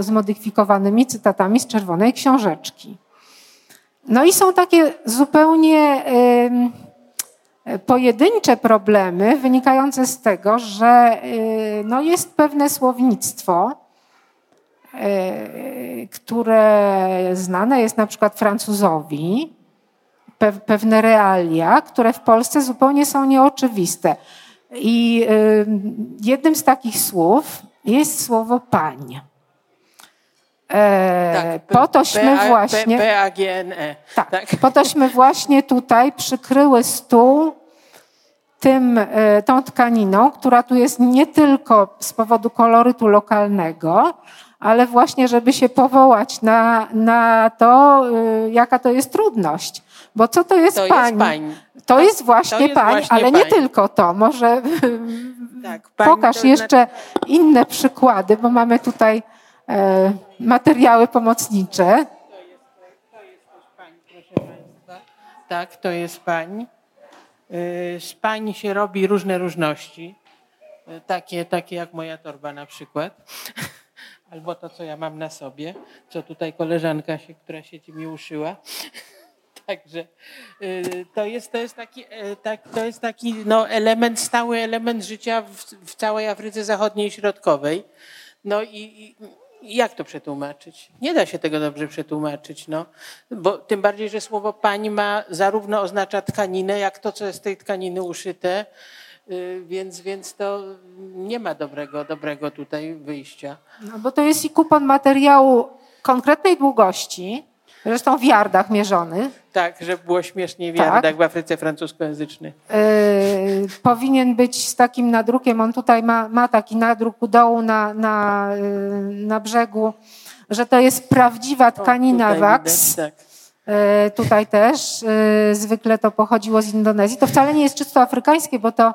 zmodyfikowanymi cytatami z Czerwonej Książeczki. No i są takie zupełnie pojedyncze problemy wynikające z tego, że e, no jest pewne słownictwo, które znane jest na przykład Francuzowi, pewne realia, które w Polsce zupełnie są nieoczywiste. I jednym z takich słów jest słowo pań. E, po tośmy właśnie. Tak, tak, po tośmy właśnie tutaj przykryły stół tym, e, tą tkaniną, która tu jest nie tylko z powodu kolorytu lokalnego, ale właśnie, żeby się powołać na, na to, e, jaka to jest trudność. Bo co to jest to pań? Jest pań. To, jest właśnie to jest pań, właśnie ale pań. nie tylko to. Może tak, pokaż jeszcze inne przykłady, bo mamy tutaj e, materiały pomocnicze. To jest, to jest też pań, proszę Państwa. Tak, to jest pań. Y, z pań się robi różne różności. Y, takie, takie jak moja torba na przykład. (laughs) Albo to, co ja mam na sobie, co tutaj koleżanka, się, która siedzi, mi uszyła. (laughs) Także y, to jest, to jest taki, e, tak, to jest taki no, element, stały element życia w, w całej Afryce Zachodniej i Środkowej. No i, i jak to przetłumaczyć? Nie da się tego dobrze przetłumaczyć, no. Bo tym bardziej, że słowo pań ma zarówno oznacza tkaninę, jak to, co jest z tej tkaniny uszyte, więc, więc to nie ma dobrego, dobrego tutaj wyjścia. No bo to jest i kupon materiału konkretnej długości, Zresztą w yardach mierzonych. Tak, żeby było śmieszniej w yardach tak. w Afryce francuskojęzycznej. Yy, powinien być z takim nadrukiem. On tutaj ma, ma taki nadruk u dołu na, na, yy, na brzegu, że to jest prawdziwa tkanina o, wax. Widać, tak. Yy, tutaj też. Zwykle to pochodziło z Indonezji. To wcale nie jest czysto afrykańskie, bo to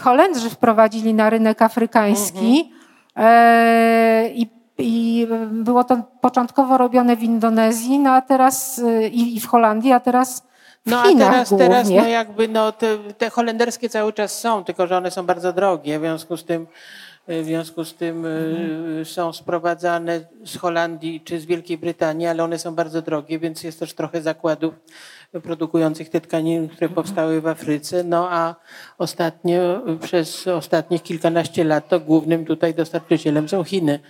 Holendrzy wprowadzili na rynek afrykański. Mhm. I i było to początkowo robione w Indonezji, no a teraz i w Holandii, a teraz w no Chinach a teraz, głównie. teraz no jakby no te, te holenderskie cały czas są, tylko że one są bardzo drogie, w związku z tym w związku z tym mhm. są sprowadzane z Holandii czy z Wielkiej Brytanii, ale one są bardzo drogie, więc jest też trochę zakładów produkujących te tkaniny, które powstały w Afryce. No a ostatnio, przez ostatnich kilkanaście lat to głównym tutaj dostarczycielem są Chiny.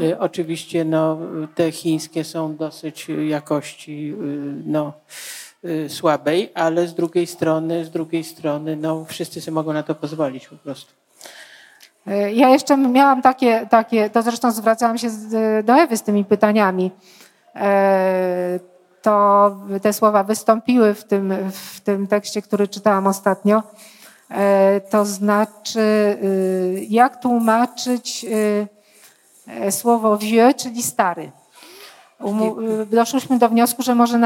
Y, oczywiście no, te chińskie są dosyć jakości no, słabej, ale z drugiej strony, z drugiej strony no, wszyscy sobie mogą na to pozwolić po prostu. Ja jeszcze miałam takie, takie to zresztą zwracałam się do Ewy z tymi pytaniami. E, to te słowa wystąpiły w tym, w tym tekście, który czytałam ostatnio. E, to znaczy, y, jak tłumaczyć y, e, słowo vieux, czyli stary. Y, doszliśmy do wniosku, że może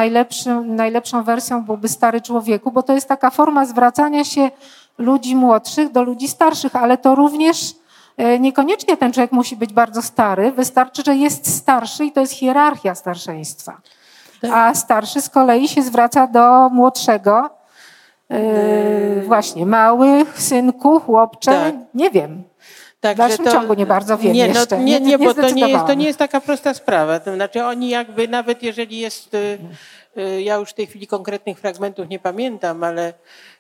najlepszą wersją byłby stary człowieku, bo to jest taka forma zwracania się ludzi młodszych do ludzi starszych, ale to również e, niekoniecznie ten człowiek musi być bardzo stary. Wystarczy, że jest starszy i to jest hierarchia starszeństwa. Tak. A starszy z kolei się zwraca do młodszego. Yy, właśnie, mały, synku, chłopcze, tak. nie wiem. Tak, w dalszym to, ciągu nie bardzo wiem nie, no, jeszcze. Nie, nie, nie, bo to nie, jest, to nie jest taka prosta sprawa. To znaczy oni jakby, nawet jeżeli jest, yy, ja już w tej chwili konkretnych fragmentów nie pamiętam, ale Y,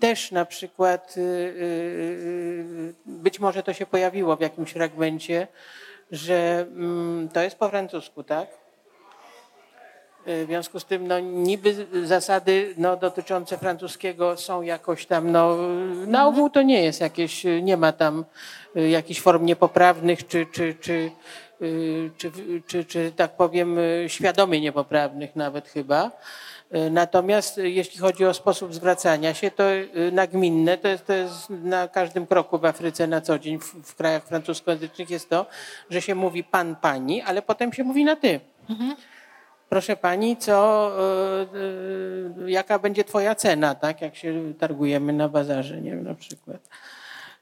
też na przykład, y, y, być może to się pojawiło w jakimś fragmencie, że mm, to jest po francusku, tak? W związku z tym no, niby zasady no, dotyczące francuskiego są jakoś tam, no, na ogół to nie jest jakieś, nie ma tam jakichś form niepoprawnych czy, czy, czy, czy, czy, czy, czy tak powiem świadomie niepoprawnych nawet chyba. E, natomiast jeśli chodzi o sposób zwracania się, to nagminne, to jest, to jest na każdym kroku w Afryce na co dzień, w, w krajach francuskojęzycznych jest to, że się mówi pan, pani, ale potem się mówi na ty. Mhm. Proszę pani, co, jaka będzie twoja cena, tak, jak się targujemy na bazarze, nie wiem, na przykład.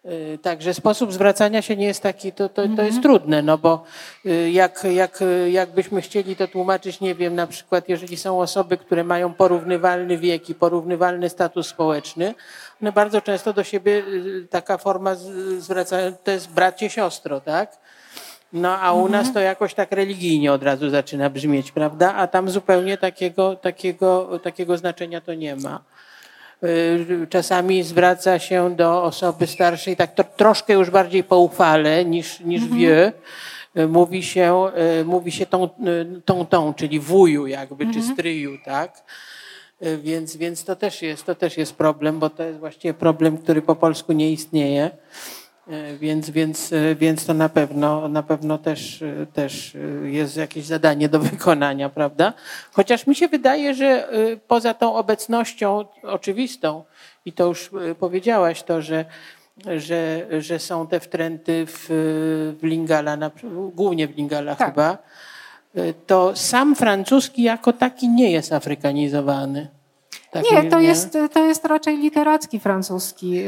Y, także sposób zwracania się nie jest taki, to, to, to jest mhm. trudne, no bo y, jak, jak, jakbyśmy chcieli to tłumaczyć, nie wiem, na przykład jeżeli są osoby, które mają porównywalny wiek i porównywalny status społeczny, one bardzo często do siebie y, taka forma zwracają, to jest bracie, siostro, tak? No a u nas mhm. to jakoś tak religijnie od razu zaczyna brzmieć, prawda? A tam zupełnie takiego, takiego, takiego znaczenia to nie ma. Y, czasami zwraca się do osoby starszej tak to, troszkę już bardziej poufale niż, niż mhm. wie. Y, mówi się, y, mówi się tą, tą, tą, czyli wuju jakby, mhm. czy stryju, tak? Więc, więc to, też jest, to też jest problem, bo to jest właściwie problem, który po polsku nie istnieje. E, więc, więc, e, więc to na pewno, na pewno też, e, też jest jakieś zadanie do (laughs) wykonania, prawda? Chociaż mi się wydaje, że poza tą obecnością oczywistą, i to już powiedziałaś to, że, że, że są te wtręty w, w Lingala, głównie w Lingala tak. chyba, to sam francuski jako taki nie jest afrykanizowany. Tak nie, to, nie? Jest, to jest raczej literacki francuski.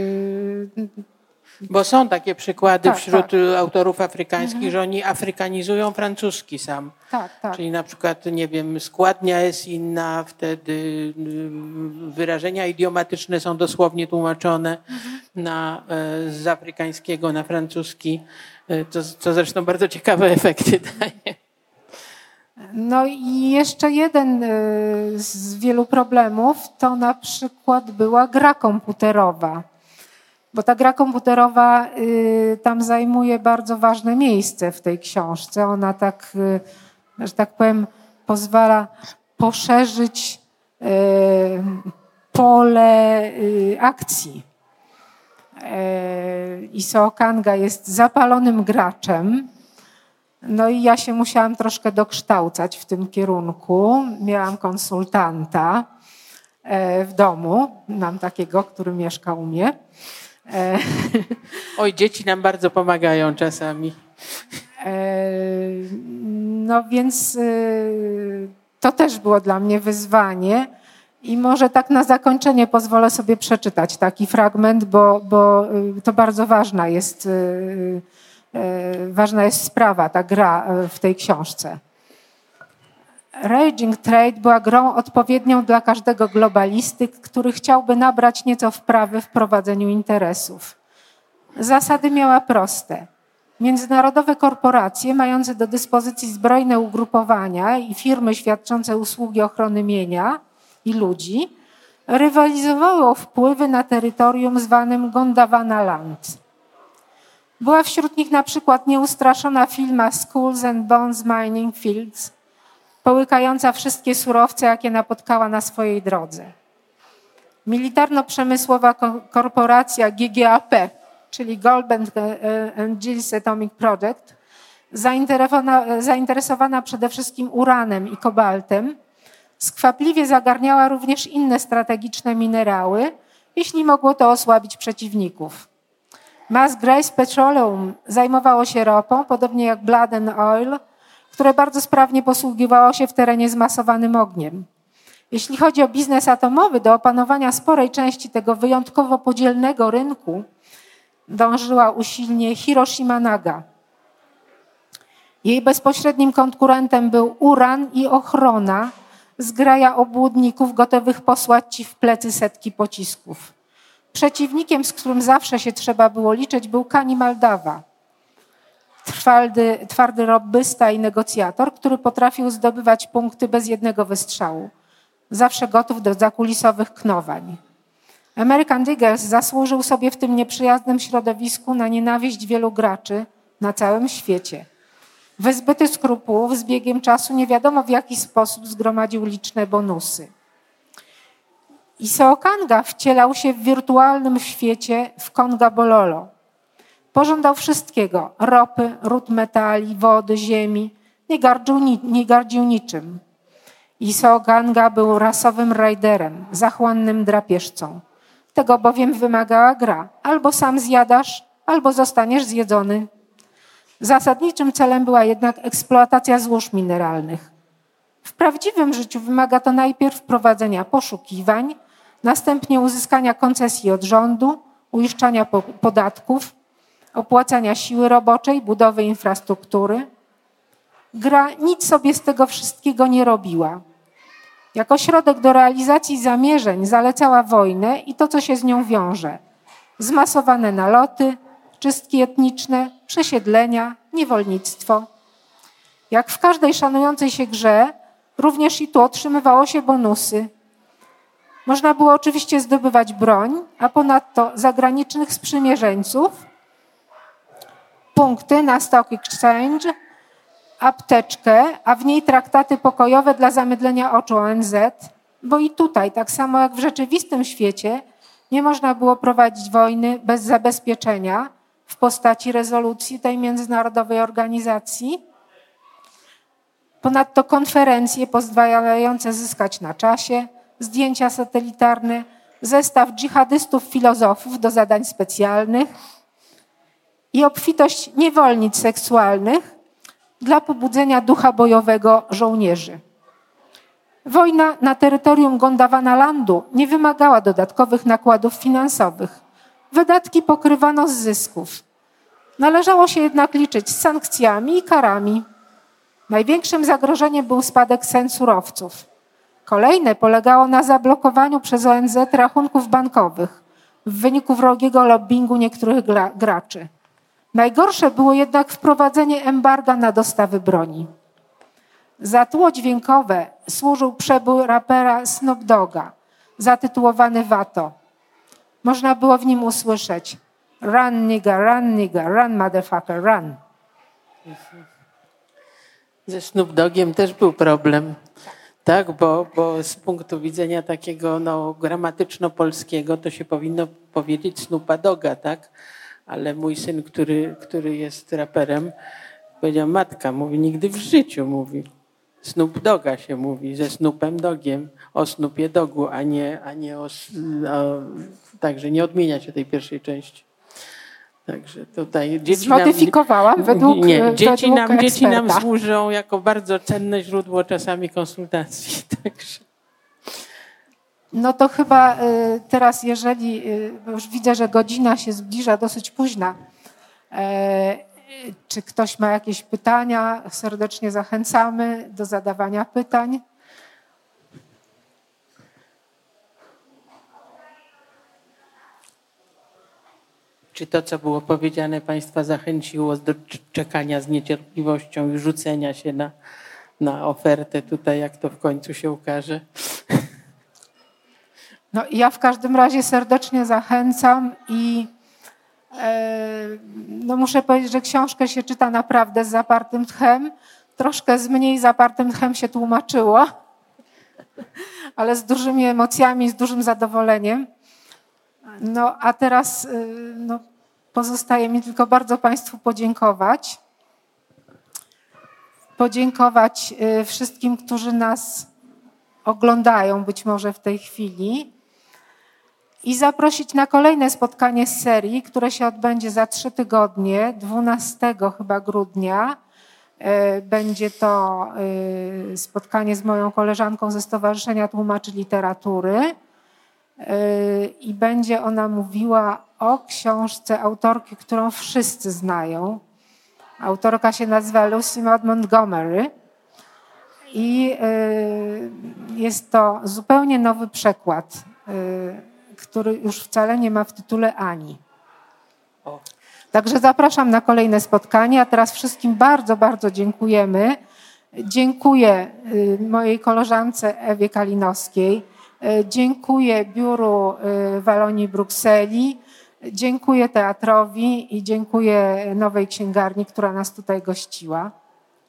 Bo są takie przykłady tak, wśród tak. autorów afrykańskich, mhm. że oni afrykanizują francuski sam. Tak, tak. Czyli na przykład, nie wiem, składnia jest inna, wtedy y, wyrażenia idiomatyczne są dosłownie tłumaczone mhm. na, e, z afrykańskiego na francuski, e, co, co zresztą bardzo ciekawe (laughs) efekty daje. No i jeszcze jeden e, z wielu problemów to na przykład była gra komputerowa bo ta gra komputerowa y, tam zajmuje bardzo ważne miejsce w tej książce. Ona tak, y, że tak powiem, pozwala poszerzyć y, pole akcji. Isao Kanga jest zapalonym graczem. No i ja się musiałam troszkę dokształcać w tym kierunku. Miałam konsultanta w domu, mam takiego, który mieszka u mnie. E, (laughs) Oj, dzieci nam bardzo pomagają czasami. E, no więc e, to też było dla mnie wyzwanie. I może tak na zakończenie pozwolę sobie przeczytać taki fragment, bo, bo to bardzo ważna jest, ważna jest sprawa, ta gra w tej książce. Raging Trade była grą odpowiednią dla każdego globalisty, który chciałby nabrać nieco wprawy w prowadzeniu interesów. Zasady miała proste. Międzynarodowe korporacje mające do dyspozycji zbrojne ugrupowania i firmy świadczące usługi ochrony mienia i ludzi rywalizowały o wpływy na terytorium zwanym Gondwana Land. Była wśród nich na przykład nieustraszona firma Schools and Bones Mining Fields, połykająca wszystkie surowce, jakie napotkała na swojej drodze. Militarno-przemysłowa korporacja GGAP, czyli Goldman Gills Atomic Project, zainteresowana przede wszystkim uranem i kobaltem, skwapliwie zagarniała również inne strategiczne minerały, jeśli mogło to osłabić przeciwników. Mass Grace Petroleum zajmowało się ropą, podobnie jak Blood and Oil, które bardzo sprawnie posługiwało się w terenie zmasowanym ogniem. Jeśli chodzi o biznes atomowy, do opanowania sporej części tego wyjątkowo podzielnego rynku dążyła usilnie Hiroshima Naga. Jej bezpośrednim konkurentem był uran i ochrona, zgraja obłudników gotowych posłać ci w plecy setki pocisków. Przeciwnikiem, z którym zawsze się trzeba było liczyć, był Kani Maldawa twardy, twardy robbysta i negocjator, który potrafił zdobywać punkty bez jednego wystrzału. Zawsze gotów do zakulisowych knowań. American Diggers zasłużył sobie w tym nieprzyjaznym środowisku na nienawiść wielu graczy na całym świecie. Wyzbyty skrupułów z biegiem czasu nie wiadomo w jaki sposób zgromadził liczne bonusy. Isao Kanga wcielał się w wirtualnym świecie w Konga Bololo, Pożądał wszystkiego: ropy, ród metali, wody, ziemi. Nie gardził, nie gardził niczym. Isao Ganga był rasowym rajderem, zachłannym drapieżcą. Tego bowiem wymagała gra. Albo sam zjadasz, albo zostaniesz zjedzony. Zasadniczym celem była jednak eksploatacja złóż mineralnych. W prawdziwym życiu wymaga to najpierw prowadzenia poszukiwań, następnie uzyskania koncesji od rządu, uiszczania podatków, opłacania siły roboczej, budowy infrastruktury. Gra nic sobie z tego wszystkiego nie robiła. Jako środek do realizacji zamierzeń zalecała wojnę i to, co się z nią wiąże. Zmasowane naloty, czystki etniczne, przesiedlenia, niewolnictwo. Jak w każdej szanującej się grze, również i tu otrzymywało się bonusy. Można było oczywiście zdobywać broń, a ponadto zagranicznych sprzymierzeńców punkty na Stock Exchange, apteczkę, a w niej traktaty pokojowe dla zamydlenia oczu ONZ, bo i tutaj, tak samo jak w rzeczywistym świecie, nie można było prowadzić wojny bez zabezpieczenia, w postaci rezolucji tej międzynarodowej organizacji. Ponadto konferencje pozwalające zyskać na czasie, zdjęcia satelitarne, zestaw dżihadystów filozofów do zadań specjalnych i obfitość niewolnic seksualnych dla pobudzenia ducha bojowego żołnierzy. Wojna na terytorium Gondawanalandu nie wymagała dodatkowych nakładów finansowych. Wydatki pokrywano z zysków. Należało się jednak liczyć z sankcjami i karami. Największym zagrożeniem był spadek cen surowców. Kolejne polegało na zablokowaniu przez ONZ rachunków bankowych w wyniku wrogiego lobbingu niektórych graczy. Najgorsze było jednak wprowadzenie embarga na dostawy broni. Za tło dźwiękowe służył przebój rapera Snoop Dogga, zatytułowany Wato. Można było w nim usłyszeć Run nigga, run nigga, run motherfucker, run. Ze Snoop Dogiem też był problem. Tak, bo, bo z punktu widzenia takiego no, gramatyczno-polskiego to się powinno powiedzieć Snoopa Doga, tak? Ale mój syn, który, który jest raperem, powiedział, matka, mówi, nigdy w życiu, mówi. Snoop Doga się mówi, ze Snoopem Dogiem, o Snoopie Dogu, a nie, a nie o, o... Także nie odmienia się tej pierwszej części. Także tutaj dzieci Zmodyfikowałam nam, według Nie, dzieci, według nam, dzieci nam służą jako bardzo cenne źródło czasami konsultacji. (laughs) Także. No to chyba y, teraz, jeżeli y, już widzę, że godzina się zbliża dosyć późna, e, czy ktoś ma jakieś pytania? Serdecznie zachęcamy do zadawania pytań. Czy to, co było powiedziane, Państwa zachęciło do czekania z niecierpliwością i rzucenia się na, na ofertę tutaj, jak to w końcu się ukaże? No, ja w każdym razie serdecznie zachęcam i e, no muszę powiedzieć, że książkę się czyta naprawdę z zapartym tchem. Troszkę z mniej zapartym tchem się tłumaczyło, (laughs) ale z dużymi emocjami, z dużym zadowoleniem. No a teraz y, no, pozostaje mi tylko bardzo Państwu podziękować. Podziękować y, wszystkim, którzy nas oglądają być może w tej chwili i zaprosić na kolejne spotkanie z serii, które się odbędzie za trzy tygodnie, 12 chyba grudnia. Y, będzie to spotkanie z moją koleżanką ze Stowarzyszenia Tłumaczy Literatury i będzie ona mówiła o książce autorki, którą wszyscy znają. Autorka się nazywa Lucy Maud Montgomery i jest to zupełnie nowy przekład, który już wcale nie ma w tytule Ani. Także zapraszam na kolejne spotkanie, a teraz wszystkim bardzo, bardzo dziękujemy. Dziękuję y, mojej koleżance Ewie Kalinowskiej, E, dziękuję Biuru e, Walonii Brukseli, dziękuję teatrowi i dziękuję Nowej Księgarni, która nas tutaj gościła.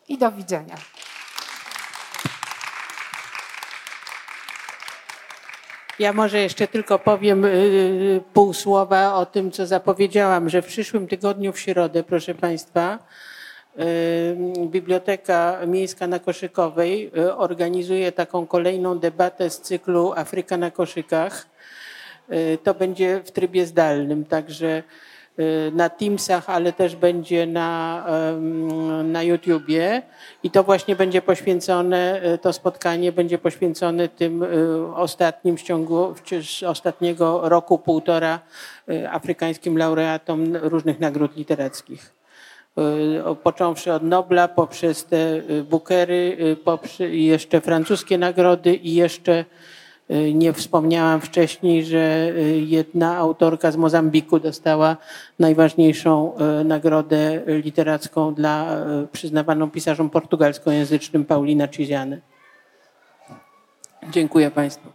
I do widzenia. Ja może jeszcze tylko powiem y, pół słowa o tym, co zapowiedziałam, że w przyszłym tygodniu w środę, proszę Państwa, Biblioteka Miejska na Koszykowej y, organizuje taką kolejną debatę z cyklu Afryka na koszykach. Y, to będzie w trybie zdalnym, także y, na Teamsach, ale też będzie na, na YouTubie i to właśnie będzie poświęcone, to spotkanie będzie poświęcone tym ostatnim w ciągu ostatniego roku, półtora afrykańskim laureatom różnych nagród literackich. Y, począwszy od Nobla, poprzez te y, Bookery, y, i jeszcze francuskie nagrody i jeszcze nie wspomniałam wcześniej, że jedna autorka z Mozambiku dostała najważniejszą nagrodę literacką dla przyznawaną pisarzom portugalskojęzycznym Paulina Ciziane. Dziękuję Państwu.